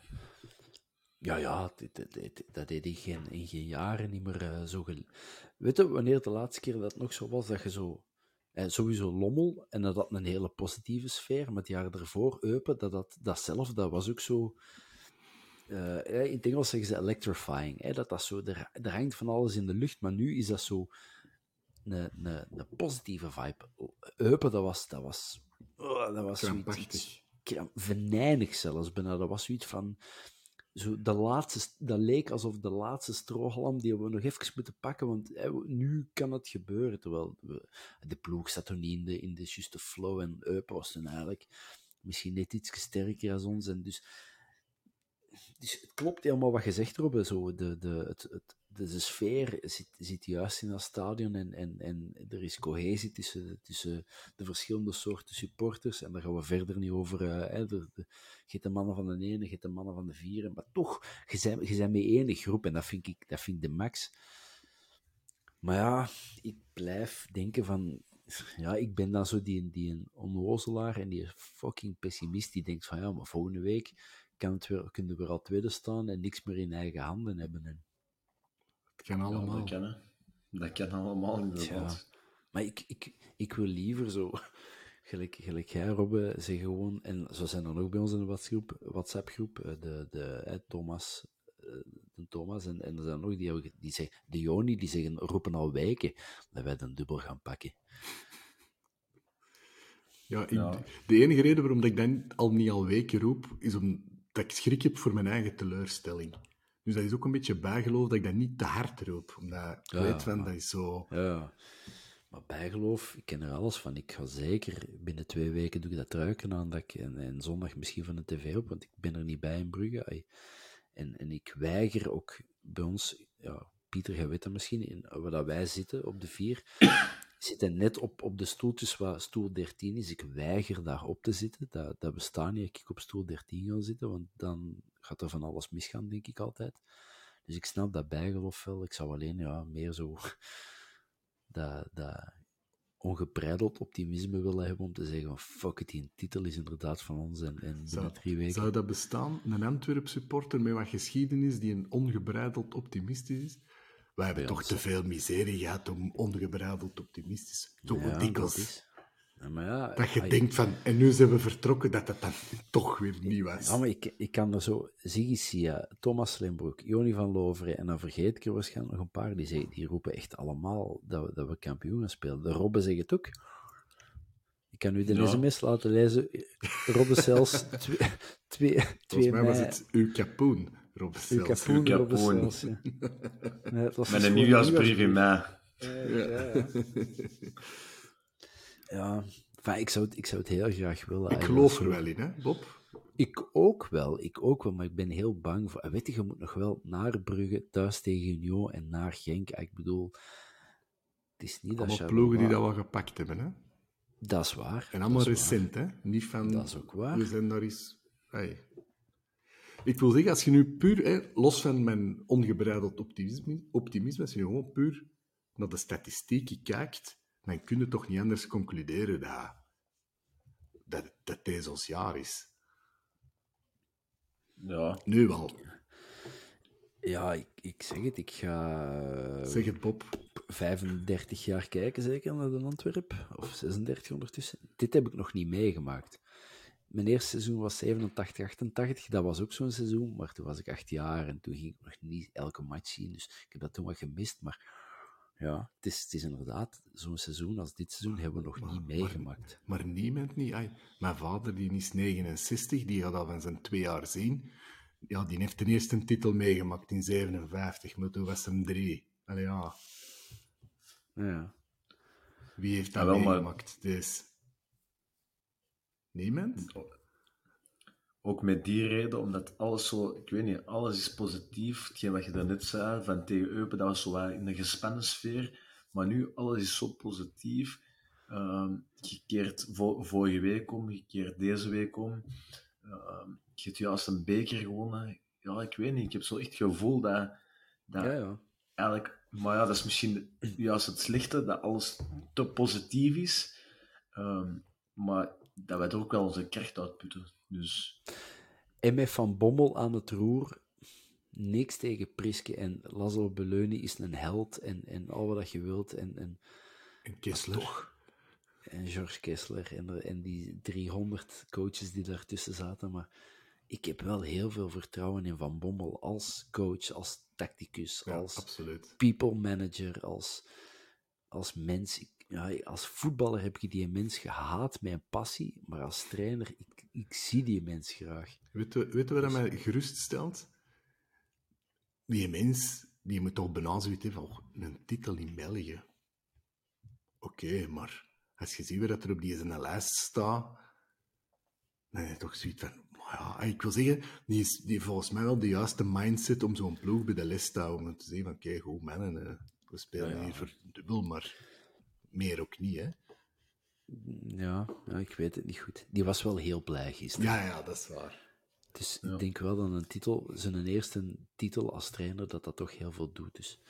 Ja, ja, dit- dit- dat deed ik geen, in geen jaren niet meer eh, zo... gel- Weet je, wanneer de laatste keer dat nog zo was, dat je zo... Eh, sowieso Lommel, en dat had een hele positieve sfeer, maar het jaar ervoor, Eupen, dat, dat, dat zelf, dat was ook zo... eh, in het Engels zeggen ze electrifying, hè, dat dat zo... Er, er hangt van alles in de lucht, maar nu is dat zo... Een, een, een positieve vibe. Eupen, dat was... Dat was, oh, dat was zoiets- iets venijnig zelfs bijna. Dat was zoiets van... Zo de laatste, dat leek alsof de laatste strohalm die we nog even moeten pakken, want nu kan het gebeuren. Terwijl de ploeg zat toen niet in de, in de juiste flow en Eupen eigenlijk misschien net iets sterker als ons. En dus, dus het klopt helemaal wat je zegt, Robbe. Zo, de, de, het, het, de, sfeer zit, zit juist in dat stadion en, en, en er is cohesie tussen, tussen de verschillende soorten supporters. En daar gaan we verder niet over. eh, hè, de, mannen van de ene, je de mannen van de vierde. Maar toch, je bent, je bent één groep en dat vind ik, dat vind de max. Maar ja, ik blijf denken van... Ja, ik ben dan zo die, die en die fucking pessimist die denkt van ja, maar volgende week kan het weer, kunnen we al tweede staan en niks meer in eigen handen hebben. En, kan Ja, allemaal. dat kan, hè. Dat kan allemaal, inderdaad. maar ik, ik, ik wil liever zo, gelijk, gelijk jij, Robbe, zeg gewoon, en zo zijn er ook bij ons in de WhatsApp-groep, WhatsApp-groep eh, de, de, Thomas, eh, de Thomas en, en er zijn nog die, die zeggen, de Joni, die zeggen, roepen al weken dat wij dan dubbel gaan pakken. Ja, ik- Ja. De enige reden waarom dat ik dan al niet al weken roep, is omdat ik schrik heb voor mijn eigen teleurstelling. Dus dat is ook een beetje bijgeloof dat ik dat niet te hard roep. Omdat ik Ja, weet van, dat is zo... Ja, maar bijgeloof, ik ken er alles van. Ik ga zeker binnen twee weken doe ik dat ruiken aan dat ik en, en zondag misschien van de tv op, want ik ben er niet bij in Brugge. En, en ik weiger ook bij ons, ja, Pieter, jij weet dat misschien, in, waar dat wij zitten op de vier, zitten net op, op de stoeltjes waar stoel 13 is. Ik weiger daar op te zitten. Dat, dat bestaat niet, dat ik op stoel 13 ga zitten, want dan gaat er van alles misgaan, denk ik altijd. Dus ik snap dat bijgeloof wel. Ik zou alleen ja, meer zo dat, dat ongebreideld optimisme willen hebben om te zeggen van fuck it, die titel is inderdaad van ons en, en Zou, drie weken... zou dat bestaan? Een Antwerp supporter met wat geschiedenis die een ongebreideld optimist is? Wij hebben toch te veel miserie gehad om ongebreideld optimistisch Toch Ja, dikwijls. Ja, maar ja, Dat je ai- denkt van, en nu zijn we vertrokken, dat dat dan toch weer niet was. Ja, maar ik, ik kan er zo... Ziggy Sia, Thomas Slimbroek, Joni van Loveren, en dan vergeet ik er waarschijnlijk nog een paar, die, zeggen, die roepen echt allemaal dat we, dat we kampioen gaan spelen. De Robben zegt het ook. Ik kan u de Ja. sms laten lezen. Robben zelfs twee, twee, twee Volgens mij was het uw kapoen, Rob Uw Stels. kapoen, Uw Robben zelfs, ja. Nee, het was Met een nieuwjaarsbrief in mei. Ja, enfin, ik, zou het, ik zou het heel graag willen. Ik eigenlijk. geloof er wel in, hè, Bob? Ik ook wel, ik ook wel, maar ik ben heel bang voor... Weet je, je moet nog wel naar Brugge, thuis tegen Union en naar Genk. Ik bedoel, het is niet dat Allemaal Charleroi- ploegen die dat wel gepakt hebben, hè? Dat is waar. En allemaal waar. recent, hè? Niet van... Dat is ook waar. We zijn daar eens... Hey. Ik wil zeggen, als je nu puur, hè, los van mijn ongebreideld optimisme, optimisme, als je nu gewoon puur naar de statistieken kijkt, dan kun je toch niet anders concluderen dat, dat, dat deze ons jaar is. Ja, Nu wel. Ja, ik, ik zeg het, ik ga Zeg het, Bob. 35 jaar kijken zeker naar de Antwerp, of 36 ondertussen. Dit heb ik nog niet meegemaakt. Mijn eerste seizoen was 87, 88. Dat was ook zo'n seizoen, maar toen was ik acht jaar en toen ging ik nog niet elke match zien. Dus ik heb dat toen wat gemist. Maar ja, het is, het is inderdaad zo'n seizoen als dit seizoen hebben we nog niet meegemaakt. Maar niemand niet. Ai, mijn vader die is 69, die gaat dat van zijn twee jaar zien. Ja, die heeft ten eerste een titel meegemaakt in 57, maar toen was hem drie. Allee, ja, Ja. wie heeft dat Ja, wel, maar- meegemaakt? Dus... Niemand? Ook met die reden, omdat alles zo, ik weet niet, alles is positief. Hetgeen wat je daarnet zei, van tegen Eupen, dat was zo in een gespannen sfeer. Maar nu, alles is zo positief. Ehm, je keert vo- vorige week om, je keert deze week om. Ehm, je hebt juist een beker gewonnen. Ja, ik weet niet, ik heb zo echt het gevoel dat, dat Ja, ja. eigenlijk... Maar ja, dat is misschien juist het slechte, dat alles te positief is. Ehm, maar dat wij er ook wel onze kracht uitputten. Dus... MF van Bommel aan het roer. Niks tegen Priske. En Laszlo Beleuni is een held. En, en al wat je wilt. En, en, En Kessler. en George Kessler. En, en die 300 coaches die daartussen zaten. Maar ik heb wel heel veel vertrouwen in Van Bommel. Als coach, als tacticus, Ja, als absoluut. people manager, als, als mens. Ik- ja, als voetballer heb je die mens gehaat een passie. Maar als trainer, ik, ik zie die mens graag. Weet je, weet je wat dat mij geruststelt? Die mens, die moet toch bijna zoiets hebben van, een titel in België. Oké, maar als je ziet wat er op die lijst staat, dan heb je toch zoiets van, ja, ik wil zeggen, die is die volgens mij wel de juiste mindset om zo'n ploeg bij de les te houden. Om te zeggen van, oké, goed mannen, eh, we spelen hier voor dubbel, maar meer ook niet, hè. Ja, ja, ik weet het niet goed. Die was wel heel blij gisteren. Ja, ja, dat is waar. Dus ik denk wel dat een titel, zijn eerste titel als trainer, dat dat toch heel veel doet. Dus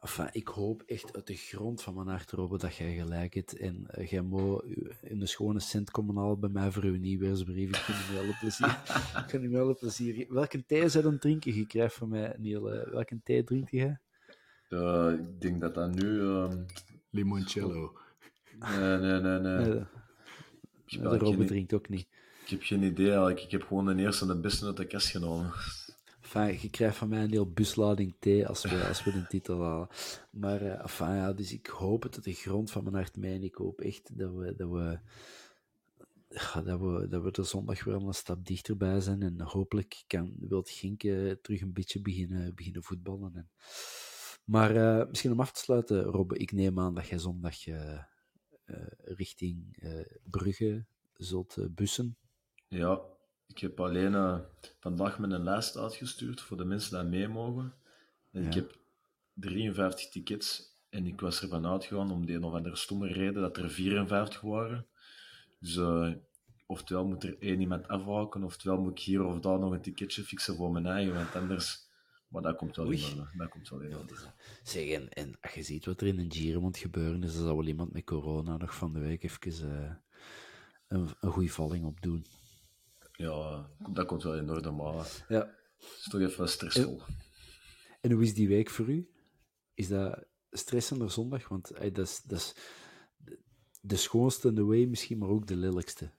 Enfin, ik hoop echt uit de grond van mijn hart, Robbe, dat jij gelijk hebt. En uh, jij moet in de schone cent komen halen bij mij voor uw nieuwjaarsbrief. Ik vind het wel een plezier. ik vind het wel een plezier. Welke thee zou dan drinken? Je krijgt van mij, Niel. Uh, welke thee drinkt jij? Uh, ik denk dat dat nu... Uh... Limoncello. Nee, nee, nee. nee. nee de, de Robbe drinkt ook niet. Ik heb geen idee eigenlijk. Ik heb gewoon de eerste en de beste uit de kast genomen. Enfin, je krijgt van mij een heel buslading thee als we, als we de titel halen. Maar uh, enfin, ja, dus ik hoop het uit de grond van mijn hart mee. ik hoop echt dat we, dat we, ja, dat we, dat we er zondag weer een stap dichterbij zijn. En hopelijk kan Wilt Gink terug een beetje beginnen, beginnen voetballen. En, maar uh, misschien om af te sluiten, Robbe, ik neem aan dat jij zondag uh, richting Brugge zult bussen. Ja, ik heb alleen vandaag mijn lijst uitgestuurd voor de mensen die mee mogen. En ik heb 53 tickets. En ik was ervan uitgegaan, om de een of andere stomme reden, dat er 54 waren. Dus uh, oftewel moet er één iemand afhaken, oftewel moet ik hier of daar nog een ticketje fixen voor mijn eigen. Want anders... Maar dat komt wel in Dat komt wel in Zeg, en, en als je ziet wat er in een Giro moet gebeuren, is er zal wel iemand met corona nog van de week even uh, een, een goede valling op doen. Ja, dat komt wel in orde, maar ja. het is toch even stressvol. En, en, hoe is die week voor u? Is dat stressender zondag? Want hey, dat, is, dat is de schoonste in de way misschien, maar ook de lelijkste.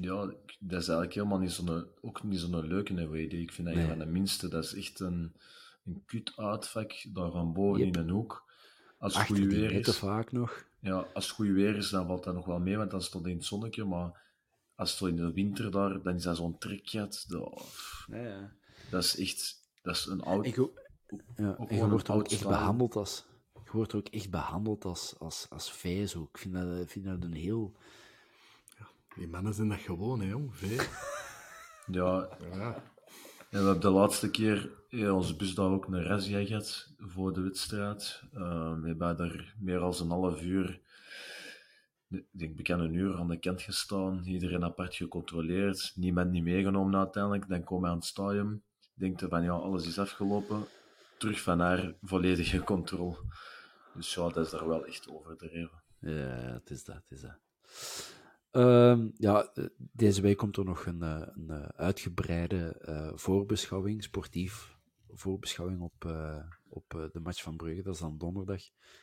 Ja, dat is eigenlijk helemaal niet zo'n, ook niet zo'n leuke way. Ik vind dat nee. van de minste. Dat is echt een, een kut uitvak, daar van boven in een hoek. Als het goed weer is... vaak nog. Ja, als het goed weer is, dan valt dat nog wel mee, want dan stond in het zonnetje, maar als het in de winter daar, dan is dat zo'n trekjat. Dat, ja, ja. dat is echt, dat is een oud. Ik, ja, en je wordt ook echt behandeld als, je wordt ook echt behandeld als, als, als. Zo. Ik vind dat, vind dat een heel. Die mannen zijn dat gewoon, hè, jong, vee. ja. ja. En we hebben de laatste keer ja, onze bus daar ook een razzia gehad voor de wedstrijd. Uh, we hebben daar meer dan een half uur ik denk bekend een uur aan de kant gestaan, iedereen apart gecontroleerd, niemand niet meegenomen uiteindelijk. Dan komen we aan het stadium, denkt van ja, alles is afgelopen, terug van haar volledige controle. Dus ja, dat is daar wel echt overdreven. Ja, het is dat, het is dat. Uh, ja, deze week komt er nog een, eh, een eh, uitgebreide uh, voorbeschouwing, sportief voorbeschouwing op, uh, op de match van Brugge. Dat is dan donderdag.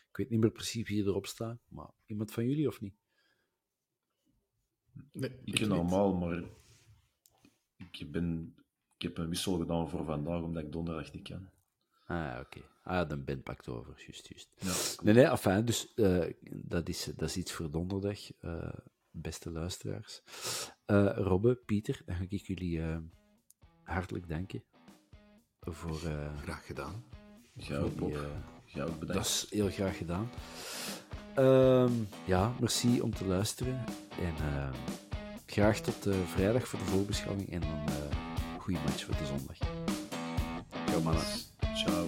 Ik weet niet meer precies wie erop staat, maar iemand van jullie of niet? Nee, ik ben normaal, maar ik, ben, ik heb een wissel gedaan voor vandaag, omdat ik donderdag niet kan. Ah, oké. Okay. Ah, dan Ben pakt over, juist, juist. Ja, nee, nee, enfin, dus uh, dat, is, dat is iets voor donderdag, uh, beste luisteraars. Uh, Robbe, Pieter, dan ga ik jullie hartelijk danken. Voor, Graag gedaan. Ja, die, ja, bedankt. Dat is heel graag gedaan. Um, ja, merci om te luisteren. En uh, graag tot uh, vrijdag voor de voorbeschouwing en uh, goede match voor de zondag. Ciao mannen. Ciao.